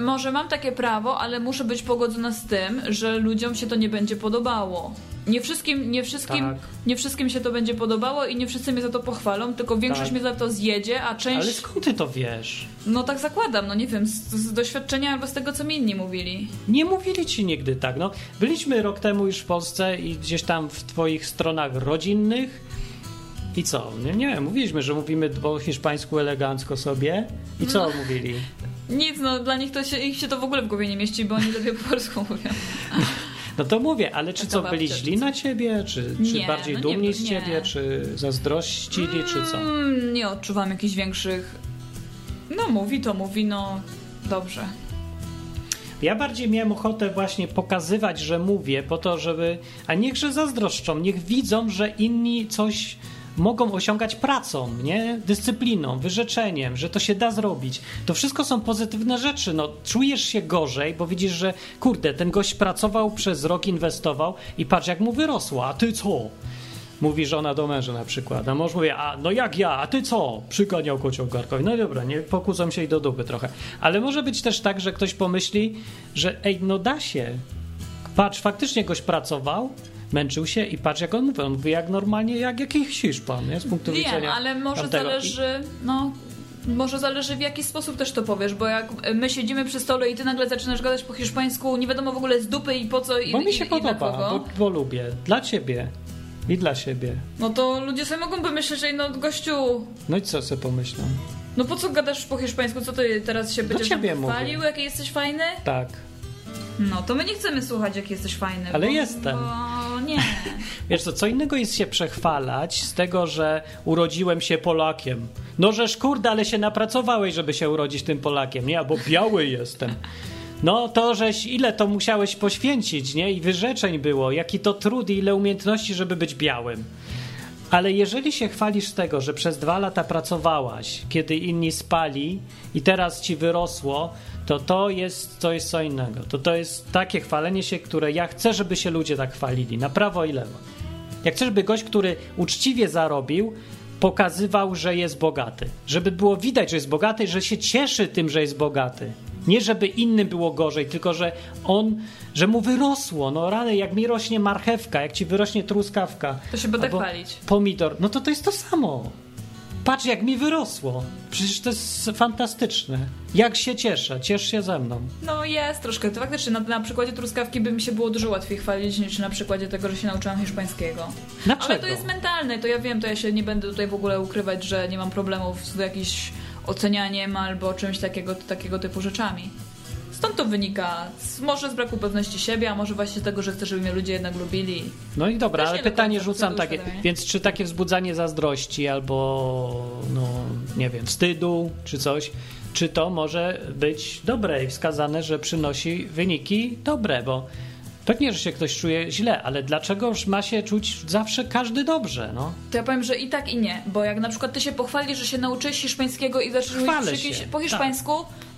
Speaker 4: Może mam takie prawo, ale muszę być pogodzona z tym, że ludziom się to nie będzie podobało. Nie wszystkim, nie wszystkim,
Speaker 3: Tak.
Speaker 4: nie wszystkim się to będzie podobało i nie wszyscy mnie za to pochwalą, tylko większość
Speaker 3: Tak.
Speaker 4: mnie za to zjedzie, a część...
Speaker 3: Ale skąd ty to wiesz?
Speaker 4: No tak zakładam, no nie wiem, z, z doświadczenia albo z tego, co mi inni mówili.
Speaker 3: Nie mówili ci nigdy tak. No, byliśmy rok temu już w Polsce i gdzieś tam w twoich stronach rodzinnych. I co? Nie, nie wiem, mówiliśmy, że mówimy po hiszpańsku elegancko sobie. I co
Speaker 4: No.
Speaker 3: mówili?
Speaker 4: Nic, no dla nich to się, ich się to w ogóle w głowie nie mieści, bo oni lepiej po polsku mówią.
Speaker 3: No to mówię, ale czy co, byli źli na ciebie? Czy, czy
Speaker 4: Nie,
Speaker 3: bardziej
Speaker 4: no nie,
Speaker 3: dumni z
Speaker 4: nie.
Speaker 3: ciebie? Czy zazdrościli, czy co?
Speaker 4: Mm, nie odczuwam jakichś większych... No mówi to mówi, no dobrze.
Speaker 3: Ja bardziej miałem ochotę właśnie pokazywać, że mówię, po to, żeby. A niechże zazdroszczą, niech widzą, że inni coś mogą osiągać pracą, nie? Dyscypliną, wyrzeczeniem, że to się da zrobić. To wszystko są pozytywne rzeczy. No, czujesz się gorzej, bo widzisz, że kurde, ten gość pracował przez rok, inwestował i patrz, jak mu wyrosła, a ty co? Mówi żona do męża na przykład. A mąż mówi, a no jak ja, a ty co? Przyganiał kocioł garkowi. No dobra, nie pokłócą się i do dupy trochę. Ale może być też tak, że ktoś pomyśli, że ej, no da się. Patrz, faktycznie goś pracował, męczył się i patrz jak on mówi. On mówi jak normalnie, jak jakiś Hiszpan, nie? Z punktu
Speaker 4: Wiem,
Speaker 3: widzenia
Speaker 4: ale może
Speaker 3: tamtego.
Speaker 4: zależy, no, może zależy w jaki sposób też to powiesz, bo jak my siedzimy przy stole i ty nagle zaczynasz gadać po hiszpańsku, nie wiadomo w ogóle z dupy i po co i,
Speaker 3: Bo mi
Speaker 4: i,
Speaker 3: się
Speaker 4: i
Speaker 3: podoba,
Speaker 4: kogo,
Speaker 3: bo, bo lubię. Dla ciebie. I dla siebie.
Speaker 4: no to ludzie sobie mogą pomyśleć, że no gościu,
Speaker 3: No i co sobie pomyślą?
Speaker 4: No po co gadasz po hiszpańsku? Co ty teraz się będziesz chwalił, jaki jesteś fajny?
Speaker 3: Tak.
Speaker 4: No to my nie chcemy słuchać, jaki jesteś fajny.
Speaker 3: Ale
Speaker 4: bo,
Speaker 3: jestem.
Speaker 4: Bo nie.
Speaker 3: Wiesz co, co innego jest się przechwalać z tego, że urodziłem się Polakiem. No żeż kurde, ale się napracowałeś, żeby się urodzić tym Polakiem, nie? Albo biały jestem. No to żeś, ile to musiałeś poświęcić, nie? I wyrzeczeń było, jaki to trud i ile umiejętności, żeby być białym. Ale jeżeli się chwalisz tego, że przez dwa lata pracowałaś, kiedy inni spali i teraz ci wyrosło, to to jest, to jest co innego. To to jest takie chwalenie się, które ja chcę, żeby się ludzie tak chwalili, na prawo i lewo. Jak chcę, żeby gość, który uczciwie zarobił, pokazywał, że jest bogaty. Żeby było widać, że jest bogaty, że się cieszy tym, że jest bogaty. Nie żeby innym było gorzej, tylko że on, że mu wyrosło. No rany, jak mi rośnie marchewka, jak ci wyrośnie truskawka.
Speaker 4: To się będę chwalić.
Speaker 3: Pomidor, no to to jest to samo. Patrz, jak mi wyrosło. Przecież to jest fantastyczne. Jak się cieszę, ciesz się ze mną.
Speaker 4: No jest troszkę. To faktycznie na, na przykładzie truskawki by mi się było dużo łatwiej chwalić niż na przykładzie tego, że się nauczyłam hiszpańskiego.
Speaker 3: Dlaczego?
Speaker 4: Ale to jest mentalne, to ja wiem, to ja się nie będę tutaj w ogóle ukrywać, że nie mam problemów z jakimś ocenianiem albo czymś takiego, takiego typu rzeczami. Stąd to wynika. Może z braku pewności siebie, a może właśnie z tego, że chcę, żeby mnie ludzie jednak lubili.
Speaker 3: No i dobra,
Speaker 4: Też
Speaker 3: ale pytanie rzucam takie. Więc czy takie wzbudzanie zazdrości albo, no nie wiem, wstydu czy coś, czy to może być dobre i wskazane, że przynosi wyniki dobre, bo pewnie, że się ktoś czuje źle, ale dlaczegoż ma się czuć zawsze każdy dobrze, no?
Speaker 4: To ja powiem, że i tak i nie, bo jak na przykład ty się pochwalisz, że się nauczyłeś hiszpańskiego i zaczniesz mówić przy jakimś-
Speaker 3: się,
Speaker 4: po
Speaker 3: tak.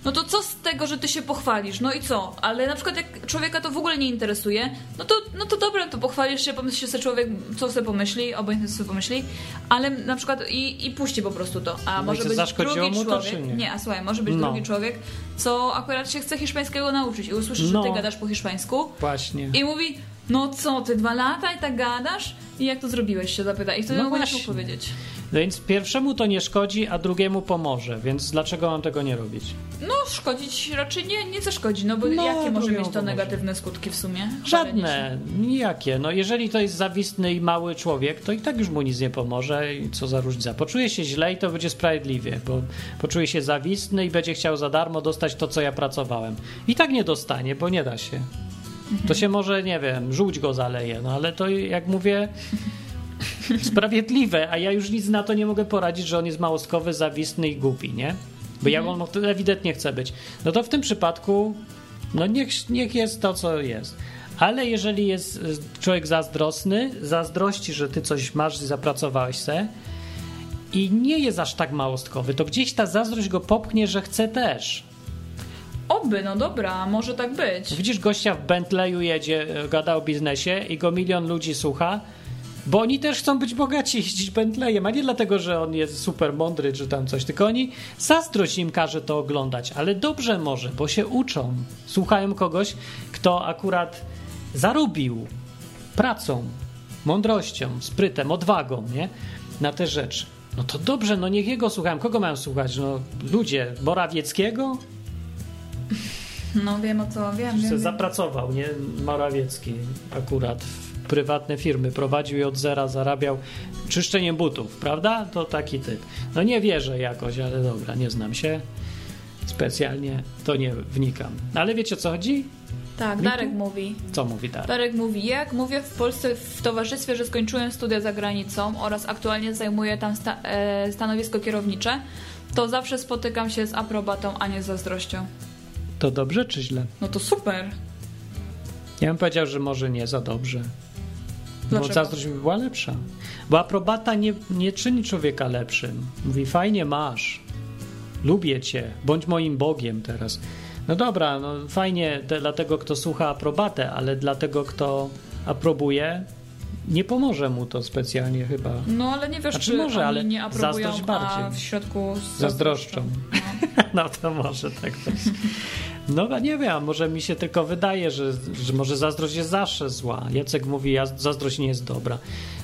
Speaker 4: No to co z tego, że ty się pochwalisz? No i co? Ale na przykład jak człowieka to w ogóle nie interesuje, no to, no to dobra, to pochwalisz się, pomyśl sobie człowiek, co sobie pomyśli, obojętnie co sobie pomyśli, ale na przykład i, i puści po prostu to. A
Speaker 3: No
Speaker 4: może być drugi
Speaker 3: mu to,
Speaker 4: człowiek,
Speaker 3: czy nie?
Speaker 4: a słuchaj, może być
Speaker 3: No.
Speaker 4: drugi człowiek, co akurat się chce hiszpańskiego nauczyć i usłyszy, że
Speaker 3: No.
Speaker 4: ty gadasz po hiszpańsku
Speaker 3: Właśnie.
Speaker 4: i mówi, no co, ty dwa lata i tak gadasz? I jak to zrobiłeś, się zapyta. I wtedy
Speaker 3: No
Speaker 4: będziesz mógł
Speaker 3: właśnie.
Speaker 4: powiedzieć.
Speaker 3: Więc pierwszemu to nie szkodzi, a drugiemu pomoże, więc dlaczego mam tego nie robić?
Speaker 4: No, szkodzić raczej nie, nie zaszkodzi, no bo
Speaker 3: No,
Speaker 4: jakie może mieć to
Speaker 3: pomoże.
Speaker 4: negatywne skutki w sumie?
Speaker 3: Żadne, nijakie. No jeżeli to jest zawistny i mały człowiek, to i tak już mu nic nie pomoże i co za różnica. Poczuje się źle i to będzie sprawiedliwie, bo poczuje się zawistny i będzie chciał za darmo dostać to, co ja pracowałem. I tak nie dostanie, bo nie da się. To się może, nie wiem, żółć go zaleje, no ale to jak mówię, sprawiedliwe, a ja już nic na to nie mogę poradzić, że on jest małostkowy, zawistny i głupi, nie? Bo ja on to ewidentnie chce być. No to w tym przypadku, no niech, niech jest to, co jest. Ale jeżeli jest y, człowiek zazdrosny, zazdrości, że ty coś masz i zapracowałeś se i nie jest aż tak małostkowy, to gdzieś ta zazdrość go popchnie, że chce też.
Speaker 4: Oby, no dobra, może tak być.
Speaker 3: Widzisz gościa w Bentleyu jedzie, e, gada o biznesie i go milion ludzi słucha, bo oni też chcą być bogaci, jeździć Bentleyem, a nie dlatego, że on jest super mądry czy tam coś, tylko oni zazdrość im każe to oglądać, ale dobrze może, bo się uczą. Słuchają kogoś, kto akurat zarobił pracą, mądrością, sprytem, odwagą, nie? Na te rzeczy. No to dobrze, no niech jego słuchają. Kogo mają słuchać? No ludzie, Morawieckiego?
Speaker 4: No wiem o co, wiem, wiem.
Speaker 3: zapracował, nie? Morawiecki akurat w prywatne firmy prowadził i od zera zarabiał czyszczeniem butów, prawda? To taki typ. No nie wierzę jakoś, ale dobra, nie znam się specjalnie, to nie wnikam. Ale wiecie o co chodzi?
Speaker 4: Tak, Darek mówi.
Speaker 3: Co mówi Darek?
Speaker 4: Darek mówi, jak mówię w Polsce w towarzystwie, że skończyłem studia za granicą oraz aktualnie zajmuję tam sta- e, stanowisko kierownicze, to zawsze spotykam się z aprobatą, a nie z zazdrością.
Speaker 3: To dobrze czy źle?
Speaker 4: No to super.
Speaker 3: Ja bym powiedział, że może nie za dobrze. Bo
Speaker 4: Dlaczego?
Speaker 3: zazdrość by była lepsza. Bo aprobata nie, nie czyni człowieka lepszym. Mówi, fajnie masz, lubię cię, bądź moim Bogiem teraz. No dobra, no fajnie dla tego, kto słucha aprobatę, ale dla tego, kto aprobuje, nie pomoże mu to specjalnie chyba.
Speaker 4: No ale nie wiesz,
Speaker 3: Znaczy
Speaker 4: czy
Speaker 3: może, ale
Speaker 4: nie aprobują,
Speaker 3: zazdrość
Speaker 4: a
Speaker 3: bardziej.
Speaker 4: w środku z
Speaker 3: Zazdroszczą.
Speaker 4: No.
Speaker 3: No to może tak być. No nie wiem, może mi się tylko wydaje, że, że może zazdrość jest zawsze zła. Jacek mówi, zazdrość nie jest dobra.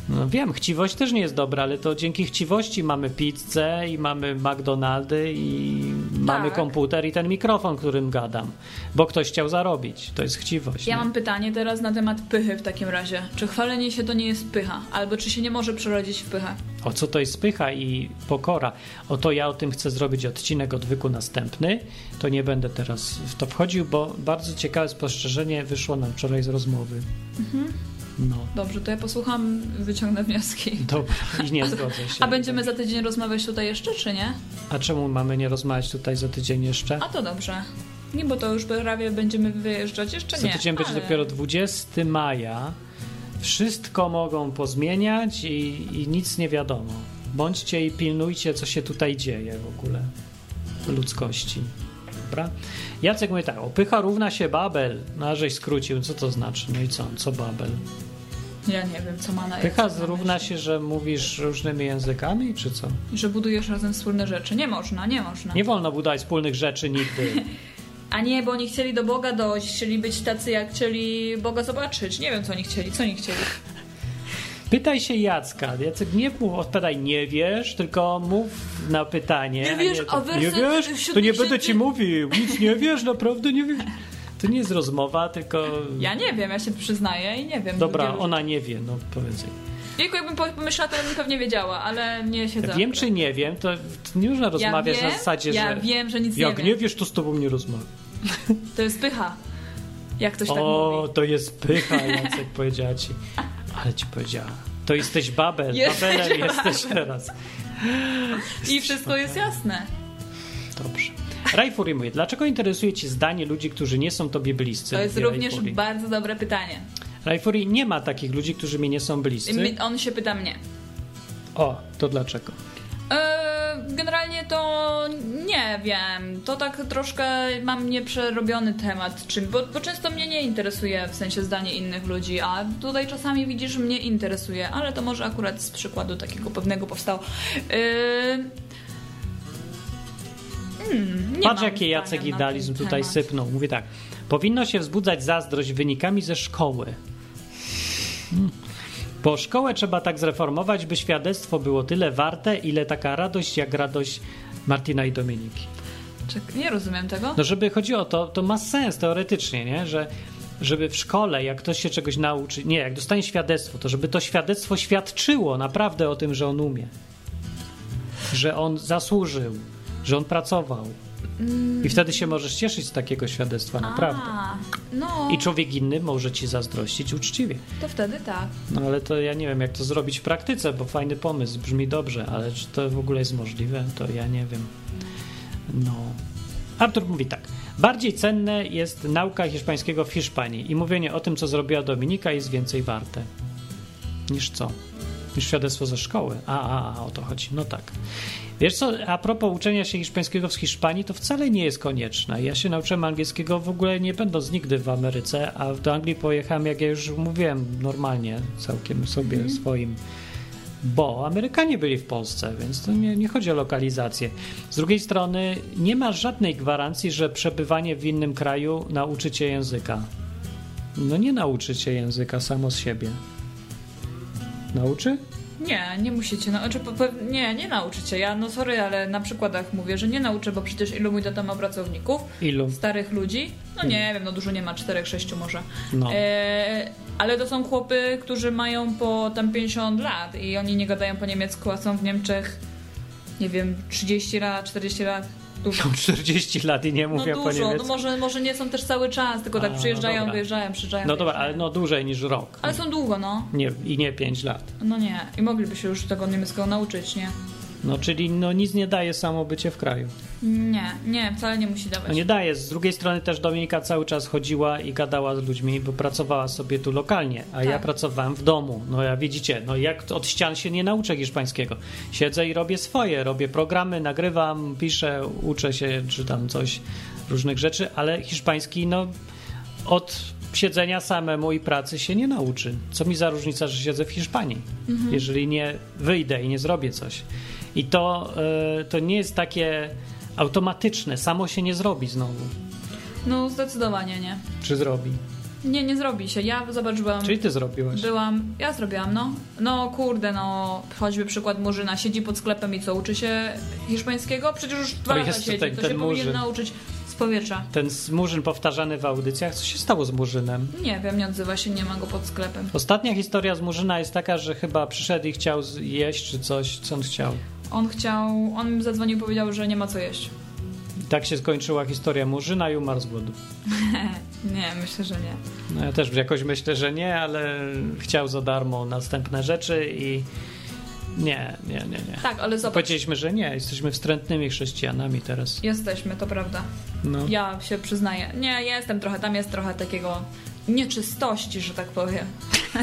Speaker 3: No wiem, chciwość też nie jest dobra, ale to dzięki chciwości mamy pizzę i mamy McDonaldy i mamy
Speaker 4: Tak.
Speaker 3: komputer i ten mikrofon, którym gadam, bo ktoś chciał zarobić. To jest chciwość.
Speaker 4: Ja
Speaker 3: nie?
Speaker 4: mam pytanie teraz na temat pychy w takim razie. Czy chwalenie się to nie jest pycha? Albo czy się nie może przerodzić w pychę?
Speaker 3: O co to jest pycha i pokora? Oto ja o tym chcę zrobić odcinek odwyku następny. To nie będę teraz w to wchodził, bo bardzo ciekawe spostrzeżenie wyszło nam wczoraj z rozmowy. No,
Speaker 4: Dobrze, to ja posłucham, wyciągnę wnioski.
Speaker 3: dobra, i nie zgodzę się.
Speaker 4: A będziemy za tydzień rozmawiać tutaj jeszcze, czy nie?
Speaker 3: A czemu mamy nie rozmawiać tutaj za tydzień jeszcze?
Speaker 4: A to dobrze. Nie, bo to już prawie będziemy wyjeżdżać jeszcze
Speaker 3: Za
Speaker 4: nie.
Speaker 3: tydzień będzie
Speaker 4: ale-
Speaker 3: dopiero 20 maja. Wszystko mogą pozmieniać i, i nic nie wiadomo. Bądźcie i pilnujcie, co się tutaj dzieje w ogóle w ludzkości. Dobra? Jacek mówi tak, opycha równa się Babel. No żeś skrócił, co to znaczy? No i co? Co Babel?
Speaker 4: Ja nie wiem, co ma na
Speaker 3: Pycha
Speaker 4: co ma
Speaker 3: równa
Speaker 4: myśli.
Speaker 3: się, że mówisz różnymi językami, czy co?
Speaker 4: Że budujesz razem wspólne rzeczy. Nie można, nie można.
Speaker 3: Nie wolno budować wspólnych rzeczy nigdy.
Speaker 4: A nie, bo oni chcieli do Boga dojść, chcieli być tacy, jak chcieli Boga zobaczyć. Nie wiem, co oni chcieli, co oni chcieli.
Speaker 3: Pytaj się Jacka. Jacek, nie mów, odpowiadaj nie wiesz, tylko mów na pytanie.
Speaker 4: Nie wiesz,
Speaker 3: to,
Speaker 4: a werset
Speaker 3: Nie wiesz? To nie będę ci mówił. Nic nie wiesz, naprawdę nie wiesz. To nie jest rozmowa, tylko...
Speaker 4: Ja nie wiem, ja się przyznaję i nie wiem.
Speaker 3: Dobra, ona nie wie, no powiedz jej.
Speaker 4: Jejku, jakbym po- pomyślała, to bym pewnie wiedziała, ale nie siedzę.
Speaker 3: Wiem czy nie wiem, to nie można
Speaker 4: ja
Speaker 3: rozmawiać
Speaker 4: wiem,
Speaker 3: na zasadzie,
Speaker 4: ja
Speaker 3: że...
Speaker 4: wiem, że nic
Speaker 3: Jak
Speaker 4: nie
Speaker 3: nie
Speaker 4: wiem.
Speaker 3: wiesz, to z tobą nie rozmawiam.
Speaker 4: To jest pycha. Jak ktoś tak
Speaker 3: O,
Speaker 4: mówi.
Speaker 3: to jest pycha, Jacek powiedziała ci. Ale ci powiedziała. To jesteś Babel.
Speaker 4: Jesteś
Speaker 3: Babelem
Speaker 4: Babel.
Speaker 3: jesteś teraz.
Speaker 4: I wszystko jest jasne.
Speaker 3: Dobrze. Rajfuri mówi, dlaczego interesuje ci zdanie ludzi, którzy nie są tobie bliscy?
Speaker 4: To jest
Speaker 3: Mówi
Speaker 4: również bardzo dobre pytanie.
Speaker 3: Rajfuri, nie ma takich ludzi, którzy mi nie są bliscy.
Speaker 4: My, on się pyta mnie.
Speaker 3: O, to dlaczego?
Speaker 4: E, Generalnie to nie wiem. To tak troszkę mam nieprzerobiony temat, czym, bo, bo często mnie nie interesuje w sensie zdanie innych ludzi, a tutaj czasami widzisz, mnie interesuje, ale to może akurat z przykładu takiego pewnego powstało. E, hmm,
Speaker 3: Patrz, jaki Jacek idealizm tutaj
Speaker 4: temat.
Speaker 3: sypnął. Mówi tak. Powinno się wzbudzać zazdrość wynikami ze szkoły. Hmm. Bo szkołę trzeba tak zreformować, by świadectwo było tyle warte, ile taka radość, jak radość Martina i Dominiki.
Speaker 4: Czek, nie rozumiem tego.
Speaker 3: No żeby chodziło o to, to ma sens teoretycznie, nie? Że żeby w szkole, jak ktoś się czegoś nauczy, nie, jak dostanie świadectwo, to żeby to świadectwo świadczyło naprawdę o tym, że on umie. Że on zasłużył, że on pracował. I wtedy się możesz cieszyć z takiego świadectwa, naprawdę.
Speaker 4: A, no,
Speaker 3: I człowiek inny może ci zazdrościć uczciwie.
Speaker 4: to wtedy tak.
Speaker 3: No ale to ja nie wiem, jak to zrobić w praktyce, bo fajny pomysł, brzmi dobrze, ale czy to w ogóle jest możliwe, to ja nie wiem. No. Artur mówi tak. Bardziej cenne jest nauka hiszpańskiego w Hiszpanii i mówienie o tym, co zrobiła Dominika jest więcej warte. Niż co? Niż świadectwo ze szkoły. A, a, a, o to chodzi. No tak. Wiesz co, a propos uczenia się hiszpańskiego w Hiszpanii, to wcale nie jest konieczne. Ja się nauczyłem angielskiego w ogóle nie będąc nigdy w Ameryce, a do Anglii pojechałem, jak ja już mówiłem, normalnie, całkiem sobie swoim. Bo Amerykanie byli w Polsce, więc to nie, nie chodzi o lokalizację. Z drugiej strony, nie ma żadnej gwarancji, że przebywanie w innym kraju nauczy cię języka. No nie nauczy cię języka samo z siebie. Nauczy?
Speaker 4: Nie, nie musicie. No, znaczy, po, po, nie, nie nauczycie. Ja, no sorry, ale na przykładach mówię, że nie nauczę, bo przecież ilu mój tata ma pracowników,
Speaker 3: Ilu?
Speaker 4: starych ludzi. No nie wiem, no dużo nie ma, czterech, sześciu może.
Speaker 3: No.
Speaker 4: E, ale to są chłopy, którzy mają po tam 50 lat i oni nie gadają po niemiecku, a są w Niemczech, nie wiem, 30 lat, 40 lat. Dużo.
Speaker 3: Mam 40 lat i nie
Speaker 4: No
Speaker 3: mówię po
Speaker 4: dużo, no
Speaker 3: niemiecku.
Speaker 4: może, może nie są też cały czas, tylko tak
Speaker 3: A,
Speaker 4: przyjeżdżają,
Speaker 3: dobra.
Speaker 4: wyjeżdżają, przyjeżdżają.
Speaker 3: No dobra, ale no dłużej niż rok.
Speaker 4: Ale są długo, no.
Speaker 3: Nie, I nie 5 lat.
Speaker 4: No nie. I mogliby się już tego niemieckiego nauczyć, nie?
Speaker 3: No czyli no nic nie daje samo bycie w kraju.
Speaker 4: Nie, nie, wcale nie musi dawać.
Speaker 3: No nie daje. Z drugiej strony też Dominika cały czas chodziła i gadała z ludźmi, bo pracowała sobie tu lokalnie, a ja
Speaker 4: Tak.
Speaker 3: pracowałem w domu. No ja widzicie, no jak od ścian się nie nauczę hiszpańskiego. Siedzę i robię swoje, robię programy, nagrywam, piszę, uczę się, czy tam coś, różnych rzeczy, ale hiszpański no od siedzenia samemu i pracy się nie nauczy. Co mi za różnica, że siedzę w Hiszpanii, jeżeli nie wyjdę i nie zrobię coś. I to, e, to nie jest takie automatyczne, samo się nie zrobi znowu.
Speaker 4: No zdecydowanie nie.
Speaker 3: Czy zrobi?
Speaker 4: Nie, nie zrobi się. Ja, zobacz, byłam...
Speaker 3: Czyli ty zrobiłaś.
Speaker 4: Byłam, ja zrobiłam, no. No kurde, no, choćby przykład Murzyna. Siedzi pod sklepem i co, uczy się hiszpańskiego? Przecież już dwa lata siedzi,
Speaker 3: ten-
Speaker 4: to
Speaker 3: ten
Speaker 4: się
Speaker 3: Murzyn.
Speaker 4: powinien nauczyć z powietrza.
Speaker 3: Ten Murzyn powtarzany w audycjach, co się stało z Murzynem?
Speaker 4: Nie wiem, nie odzywa się, nie ma go pod sklepem.
Speaker 3: Ostatnia historia z Murzyna jest taka, że chyba przyszedł i chciał jeść czy coś, co on chciał.
Speaker 4: On chciał, on mi zadzwonił i powiedział, że nie ma co jeść.
Speaker 3: I tak się skończyła historia Murzyna i umarł z głodu.
Speaker 4: Nie, myślę, że nie.
Speaker 3: No ja też jakoś myślę, że nie, ale chciał za darmo następne rzeczy i nie, nie, nie, nie.
Speaker 4: Tak, ale zobacz,
Speaker 3: Powiedzieliśmy, że nie, jesteśmy wstrętnymi chrześcijanami teraz.
Speaker 4: jesteśmy, to prawda.
Speaker 3: No.
Speaker 4: Ja się przyznaję. Nie, jestem trochę, tam jest trochę takiego nieczystości, że tak powiem.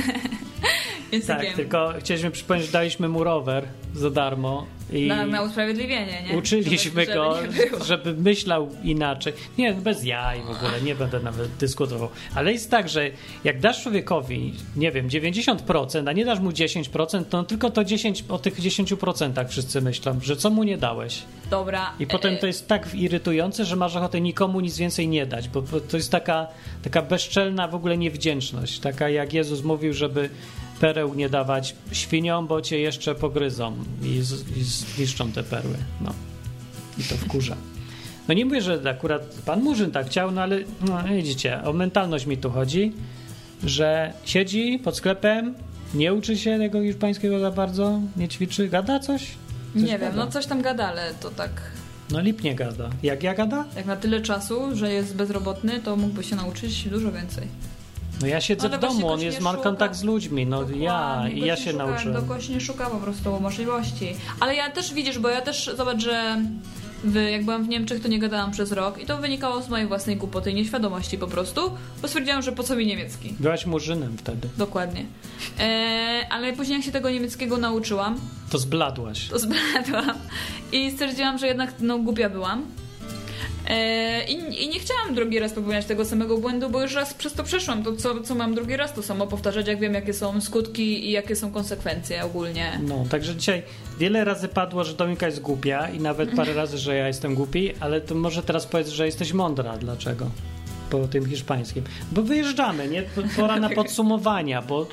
Speaker 4: Językiem.
Speaker 3: Tak, tylko chcieliśmy przypomnieć, że daliśmy mu rower za darmo i
Speaker 4: Na, na usprawiedliwienie, nie?
Speaker 3: uczyliśmy
Speaker 4: Żeby-
Speaker 3: go,
Speaker 4: żeby
Speaker 3: żeby myślał inaczej. Nie, bez jaj w ogóle, nie będę nawet dyskutował. Ale jest tak, że jak dasz człowiekowi, nie wiem, 90%, a nie dasz mu 10%, to tylko to 10, o tych 10% wszyscy myślą, że co mu nie dałeś.
Speaker 4: Dobra.
Speaker 3: I potem
Speaker 4: e,
Speaker 3: to jest tak irytujące, że masz ochotę nikomu nic więcej nie dać, bo bo to jest taka, taka bezczelna w ogóle niewdzięczność. Taka jak Jezus mówił, żeby pereł nie dawać świniom, bo cię jeszcze pogryzą i, z, i zniszczą te perły. No. I to wkurza. No nie mówię, że akurat pan Murzyn tak chciał, no ale no, widzicie, o mentalność mi tu chodzi, że siedzi pod sklepem, nie uczy się tego hiszpańskiego za bardzo, nie ćwiczy, gada coś? coś
Speaker 4: Nie wiem,
Speaker 3: gada.
Speaker 4: no coś tam gada, ale to tak.
Speaker 3: No lipnie gada. Jak ja gada?
Speaker 4: Jak na tyle czasu, że jest bezrobotny, to mógłby się nauczyć dużo więcej.
Speaker 3: No ja siedzę
Speaker 4: Ale
Speaker 3: w domu,
Speaker 4: właśnie
Speaker 3: on jest,
Speaker 4: nie
Speaker 3: ma
Speaker 4: szuka.
Speaker 3: kontakt z ludźmi, no ja
Speaker 4: Dokładnie,
Speaker 3: i
Speaker 4: gość
Speaker 3: ja się
Speaker 4: szuka,
Speaker 3: nauczyłem.
Speaker 4: To gość nie szuka po prostu możliwości. Ale ja też widzisz, bo ja też zobacz, że w, jak byłam w Niemczech, to nie gadałam przez rok i to wynikało z mojej własnej głupoty i nieświadomości po prostu, bo stwierdziłam, że po co mi niemiecki.
Speaker 3: Byłaś murzynem wtedy.
Speaker 4: Dokładnie. E, ale później jak się tego niemieckiego nauczyłam,
Speaker 3: To zbladłaś.
Speaker 4: to zbladłam i stwierdziłam, że jednak no, głupia byłam. E, i, I nie chciałam drugi raz popełniać tego samego błędu, bo już raz przez to przeszłam. To co, co mam drugi raz to samo powtarzać, jak wiem, jakie są skutki i jakie są konsekwencje ogólnie.
Speaker 3: No, także dzisiaj wiele razy padło, że Dominika jest głupia i nawet parę razy, że ja jestem głupi, ale to może teraz powiedz, że jesteś mądra. Dlaczego? Po tym hiszpańskim. Bo wyjeżdżamy, nie? Pora na podsumowania, bo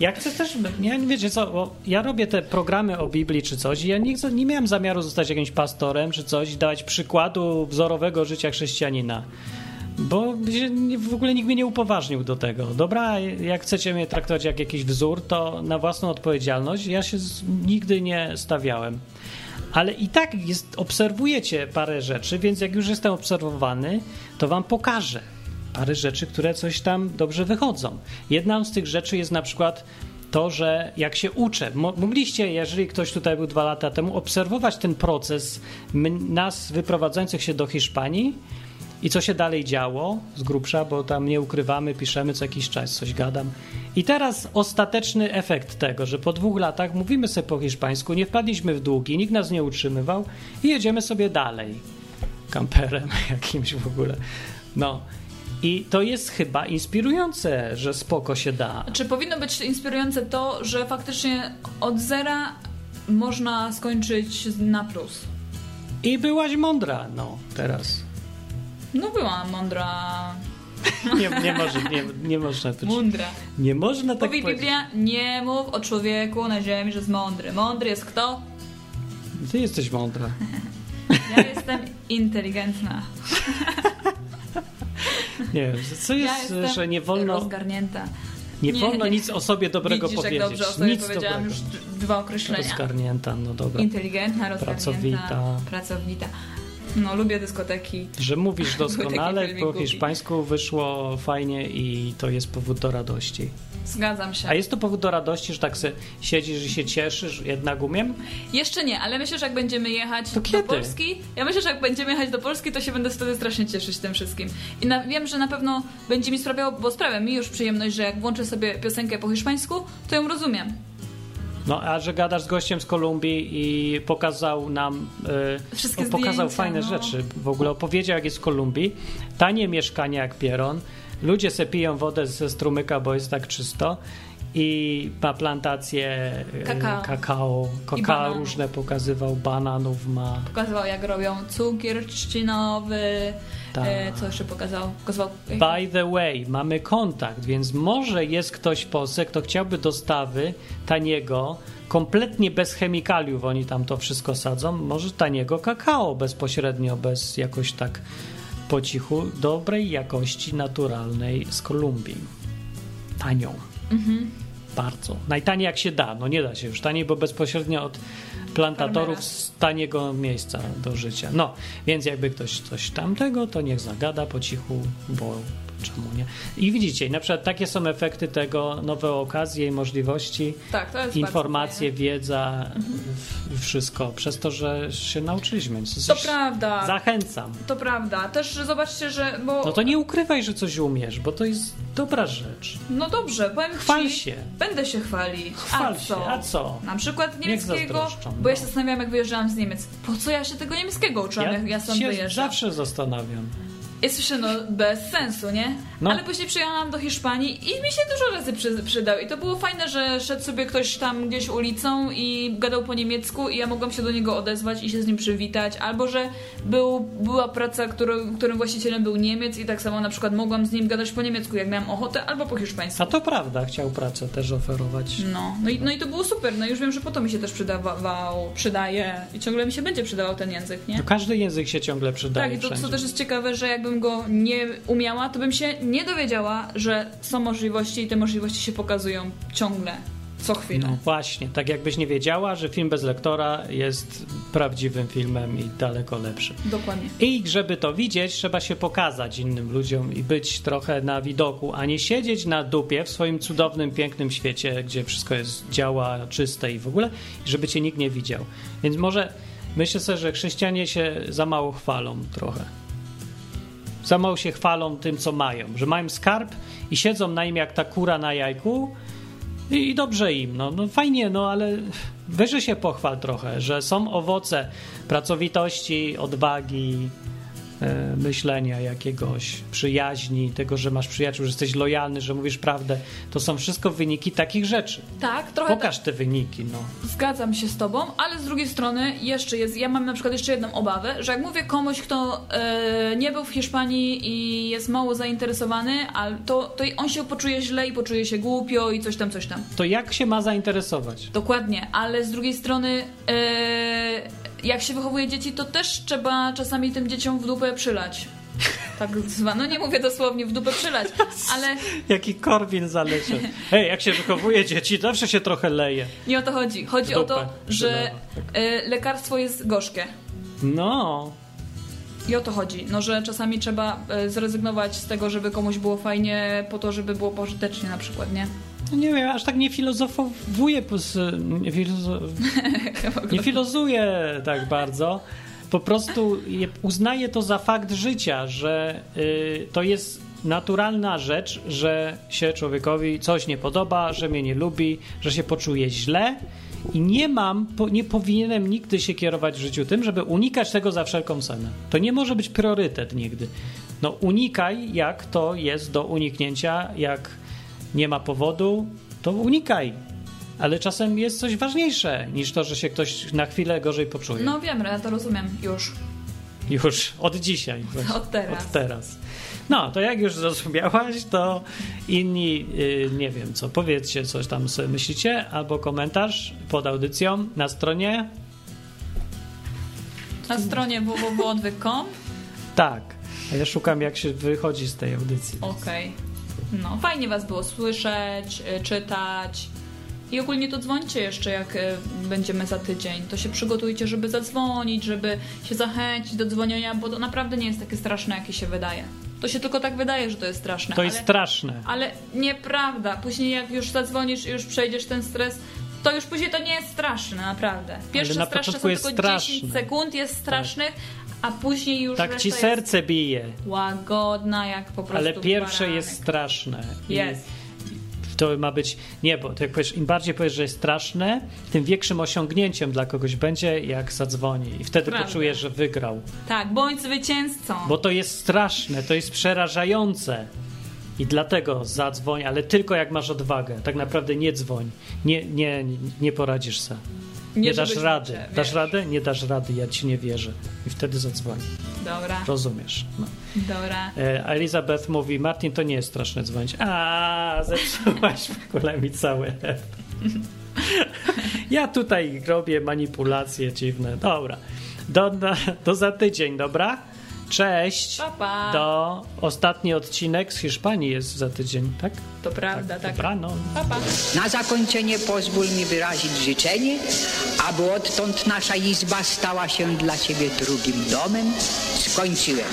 Speaker 3: ja chcę też, ja nie wiecie co, ja robię te programy o Biblii czy coś i ja nie, nie miałem zamiaru zostać jakimś pastorem czy coś dawać przykładu wzorowego życia chrześcijanina. Bo w ogóle nikt mnie nie upoważnił do tego. Dobra, jak chcecie mnie traktować jak jakiś wzór, to na własną odpowiedzialność ja się nigdy nie stawiałem. Ale i tak jest, obserwujecie parę rzeczy, więc jak już jestem obserwowany, to wam pokażę parę rzeczy, które coś tam dobrze wychodzą. Jedna z tych rzeczy jest na przykład to, że jak się uczę, mo- mogliście, jeżeli ktoś tutaj był dwa lata temu, obserwować ten proces nas wyprowadzających się do Hiszpanii i co się dalej działo z grubsza, bo tam nie ukrywamy, piszemy co jakiś czas, coś gadam. I teraz ostateczny efekt tego, że po dwóch latach mówimy sobie po hiszpańsku, nie wpadliśmy w długi, nikt nas nie utrzymywał i jedziemy sobie dalej. Kamperem jakimś w ogóle. No. I to jest chyba inspirujące, że spoko się da.
Speaker 4: Czy powinno być inspirujące to, że faktycznie od zera można skończyć na plus?
Speaker 3: I byłaś mądra, no, teraz.
Speaker 4: No byłam mądra.
Speaker 3: Nie, nie, może, nie, nie można być.
Speaker 4: Mądra.
Speaker 3: Nie można tak
Speaker 4: Mówi
Speaker 3: powiedzieć.
Speaker 4: Biblia, nie mów o człowieku na ziemi, że jest mądry. Mądry jest kto?
Speaker 3: Ty jesteś mądra.
Speaker 4: Ja jestem inteligentna.
Speaker 3: Nie, co
Speaker 4: Ja
Speaker 3: jest,
Speaker 4: jestem
Speaker 3: że nie wolno,
Speaker 4: rozgarnięta.
Speaker 3: nie
Speaker 4: nie,
Speaker 3: wolno nic o sobie dobrego
Speaker 4: Widzisz,
Speaker 3: powiedzieć.
Speaker 4: jak dobrze o sobie
Speaker 3: nic
Speaker 4: powiedziałam
Speaker 3: dobrego.
Speaker 4: już dwa określenia.
Speaker 3: Rozgarnięta, no dobra.
Speaker 4: Inteligentna, rozgarnięta,
Speaker 3: Pracowita.
Speaker 4: pracowita. No, lubię dyskoteki.
Speaker 3: Że mówisz doskonale, po hiszpańsku wyszło fajnie i to jest powód do radości.
Speaker 4: Zgadzam się.
Speaker 3: A jest to powód do radości, że tak se siedzisz i się cieszysz, jednak umiem?
Speaker 4: Jeszcze nie, ale myślę, że jak będziemy jechać
Speaker 3: To
Speaker 4: do
Speaker 3: kiedy?
Speaker 4: Polski, ja myślę, że jak będziemy jechać do Polski, to się będę wtedy strasznie cieszyć tym wszystkim. I na, wiem, że na pewno będzie mi sprawiało, bo sprawia mi już przyjemność, że jak włączę sobie piosenkę po hiszpańsku, to ją rozumiem.
Speaker 3: No, a że gadasz z gościem z Kolumbii i pokazał nam, e,
Speaker 4: Wszystkie
Speaker 3: pokazał
Speaker 4: zdjęcia,
Speaker 3: fajne
Speaker 4: no.
Speaker 3: rzeczy, w ogóle opowiedział jak jest w Kolumbii, tanie mieszkania jak pieron, ludzie se piją wodę ze strumyka, bo jest tak czysto i ma plantację e,
Speaker 4: Kakao.
Speaker 3: kakao, kakao różne pokazywał, bananów ma.
Speaker 4: Pokazywał, jak robią cukier trzcinowy.
Speaker 3: Tak.
Speaker 4: E, co jeszcze pokazał? Pokazywał.
Speaker 3: By the way, mamy kontakt, więc może jest ktoś w Polsce, kto chciałby dostawy taniego, kompletnie bez chemikaliów, oni tam to wszystko sadzą, może taniego kakao bezpośrednio, bez jakoś tak po cichu, dobrej jakości, naturalnej z Kolumbii. Tanią.
Speaker 4: Mhm.
Speaker 3: Bardzo. Najtaniej jak się da. No nie da się już taniej, bo bezpośrednio od plantatorów z taniego miejsca do życia. No, więc jakby ktoś coś tamtego, to niech zagada po cichu, bo czemu nie? I widzicie, na przykład takie są efekty tego, nowe okazje i możliwości,
Speaker 4: Tak, to jest
Speaker 3: informacje, wiedza, w- wszystko, przez to, że się nauczyliśmy. Coś
Speaker 4: To prawda.
Speaker 3: Zachęcam.
Speaker 4: To prawda. Też zobaczcie, że. Bo...
Speaker 3: No to nie ukrywaj, że coś umiesz, bo to jest dobra rzecz.
Speaker 4: No dobrze, powiem
Speaker 3: Chwal
Speaker 4: ci,
Speaker 3: się.
Speaker 4: Będę się chwalić.
Speaker 3: Chwal
Speaker 4: a
Speaker 3: się,
Speaker 4: co?
Speaker 3: a co?
Speaker 4: Na przykład niemieckiego, bo ja
Speaker 3: no.
Speaker 4: się zastanawiałam, jak wyjeżdżałam z Niemiec. Po co ja się tego niemieckiego uczyłam, jak ja stąd
Speaker 3: się
Speaker 4: wyjeżdżam?
Speaker 3: zawsze zastanawiam.
Speaker 4: Słyszę, no bez sensu, nie?
Speaker 3: No.
Speaker 4: Ale później przyjechałam do Hiszpanii i mi się dużo razy przy, przydał. I to było fajne, że szedł sobie ktoś tam gdzieś ulicą i gadał po niemiecku i ja mogłam się do niego odezwać i się z nim przywitać. Albo, że był, była praca, którą, którym właścicielem był Niemiec i tak samo na przykład mogłam z nim gadać po niemiecku, jak miałam ochotę, albo po hiszpańsku.
Speaker 3: A to prawda, chciał pracę też oferować.
Speaker 4: No, no i, no i to było super. No już wiem, że po to mi się też przydawał, przydaje i ciągle mi się będzie przydawał ten język, nie?
Speaker 3: No każdy język się ciągle przydaje
Speaker 4: Tak, i to co też jest ciekawe, że jakbym go nie umiała, to bym się nie dowiedziała, że są możliwości i te możliwości się pokazują ciągle, co chwilę.
Speaker 3: No właśnie, tak jakbyś nie wiedziała, że film bez lektora jest prawdziwym filmem i daleko lepszy.
Speaker 4: Dokładnie.
Speaker 3: I żeby to widzieć, trzeba się pokazać innym ludziom i być trochę na widoku, a nie siedzieć na dupie w swoim cudownym, pięknym świecie, gdzie wszystko jest działa, czyste i w ogóle, żeby cię nikt nie widział. Więc może myślę sobie, że chrześcijanie się za mało chwalą trochę. Za mało się chwalą tym, co mają, że mają skarb i siedzą na nim jak ta kura na jajku i, i dobrze im. No, no fajnie, no ale wyżej się pochwal trochę, że są owoce pracowitości, odwagi, myślenia jakiegoś, przyjaźni, tego, że masz przyjaciół, że jesteś lojalny, że mówisz prawdę. To są wszystko wyniki takich rzeczy.
Speaker 4: Tak, trochę
Speaker 3: Pokaż te wyniki, no.
Speaker 4: tak, zgadzam się z tobą, ale z drugiej strony jeszcze jest, ja mam na przykład jeszcze jedną obawę, że jak mówię komuś, kto e, nie był w Hiszpanii i jest mało zainteresowany, to, to on się poczuje źle i poczuje się głupio i coś tam, coś tam.
Speaker 3: To jak się ma zainteresować?
Speaker 4: Dokładnie, ale z drugiej strony, e, jak się wychowuje dzieci, to też trzeba czasami tym dzieciom w dupę przylać. Tak zwane. No nie mówię dosłownie w dupę przylać, ale
Speaker 3: Jaki Korwin zaleciał. Hej, jak się wychowuje dzieci, zawsze się trochę leje.
Speaker 4: nie o to chodzi. Chodzi o to, że e, lekarstwo jest gorzkie.
Speaker 3: No,
Speaker 4: I o to chodzi. No, że czasami trzeba e, zrezygnować z tego, żeby komuś było fajnie, po to, żeby było pożytecznie na przykład, nie?
Speaker 3: No nie wiem, aż tak nie filozofowuję, s- nie, filozo nie filozuję tak bardzo. Po prostu uznaję to za fakt życia, że y, to jest naturalna rzecz, że się człowiekowi coś nie podoba, że mnie nie lubi, że się poczuje źle i nie mam, nie powinienem nigdy się kierować w życiu tym, żeby unikać tego za wszelką cenę. To nie może być priorytet nigdy. No unikaj, jak to jest do uniknięcia, jak nie ma powodu, to unikaj. Ale czasem jest coś ważniejsze niż to, że się ktoś na chwilę gorzej poczuje.
Speaker 4: No wiem, ja to rozumiem już.
Speaker 3: Już od dzisiaj. właśnie.
Speaker 4: Od teraz.
Speaker 3: Od teraz. No, to jak już zrozumiałaś, to inni, y, nie wiem co, powiedzcie coś tam sobie myślicie, albo komentarz pod audycją na stronie.
Speaker 4: Na stronie www.odwyk.com
Speaker 3: Tak. A ja szukam, jak się wychodzi z tej audycji.
Speaker 4: Okej. No, fajnie was było słyszeć, y, czytać. I ogólnie to dzwońcie jeszcze, jak y, będziemy za tydzień. To się przygotujcie, żeby zadzwonić, żeby się zachęcić do dzwonienia, bo to naprawdę nie jest takie straszne, jakie się wydaje. To się tylko tak wydaje, że to jest straszne.
Speaker 3: To jest
Speaker 4: ale,
Speaker 3: straszne.
Speaker 4: ale nieprawda. Później jak już zadzwonisz i już przejdziesz ten stres, to już później to nie jest straszne, naprawdę. Pierwsze
Speaker 3: na
Speaker 4: straszne są tylko 10
Speaker 3: straszne.
Speaker 4: sekund jest strasznych, a później już
Speaker 3: Tak ci
Speaker 4: jest
Speaker 3: serce bije.
Speaker 4: łagodna, jak po prostu
Speaker 3: Ale pierwsze
Speaker 4: baranek.
Speaker 3: jest straszne.
Speaker 4: Jest.
Speaker 3: To ma być. Nie, bo to jak powiesz, im bardziej powiesz, że jest straszne, tym większym osiągnięciem dla kogoś będzie, jak zadzwoni. I wtedy
Speaker 4: Prawda.
Speaker 3: poczujesz, że wygrał.
Speaker 4: Tak, bądź zwycięzcą.
Speaker 3: Bo to jest straszne, to jest przerażające. I dlatego zadzwoń, ale tylko jak masz odwagę. Tak naprawdę nie dzwoń. Nie, nie, nie poradzisz se. Nie, dasz rady.
Speaker 4: może,
Speaker 3: Dasz radę? Nie dasz rady, ja ci nie wierzę. I wtedy zadzwoń.
Speaker 4: Dobra,
Speaker 3: Rozumiesz. No.
Speaker 4: dobra.
Speaker 3: E, Elizabeth mówi, Martin, to nie jest straszne dzwonić. A, zepsułaś w ogóle mi cały efekt. Ja tutaj robię manipulacje dziwne. Dobra. Do, do, do za tydzień, dobra? Cześć.
Speaker 4: Pa, pa.
Speaker 3: Do ostatni odcinek z Hiszpanii jest za tydzień, tak?
Speaker 4: To prawda, tak.
Speaker 3: No.
Speaker 4: Pa, pa.
Speaker 1: Na zakończenie pozwól mi wyrazić życzenie, aby odtąd nasza izba stała się dla Ciebie drugim domem. Skończyłem.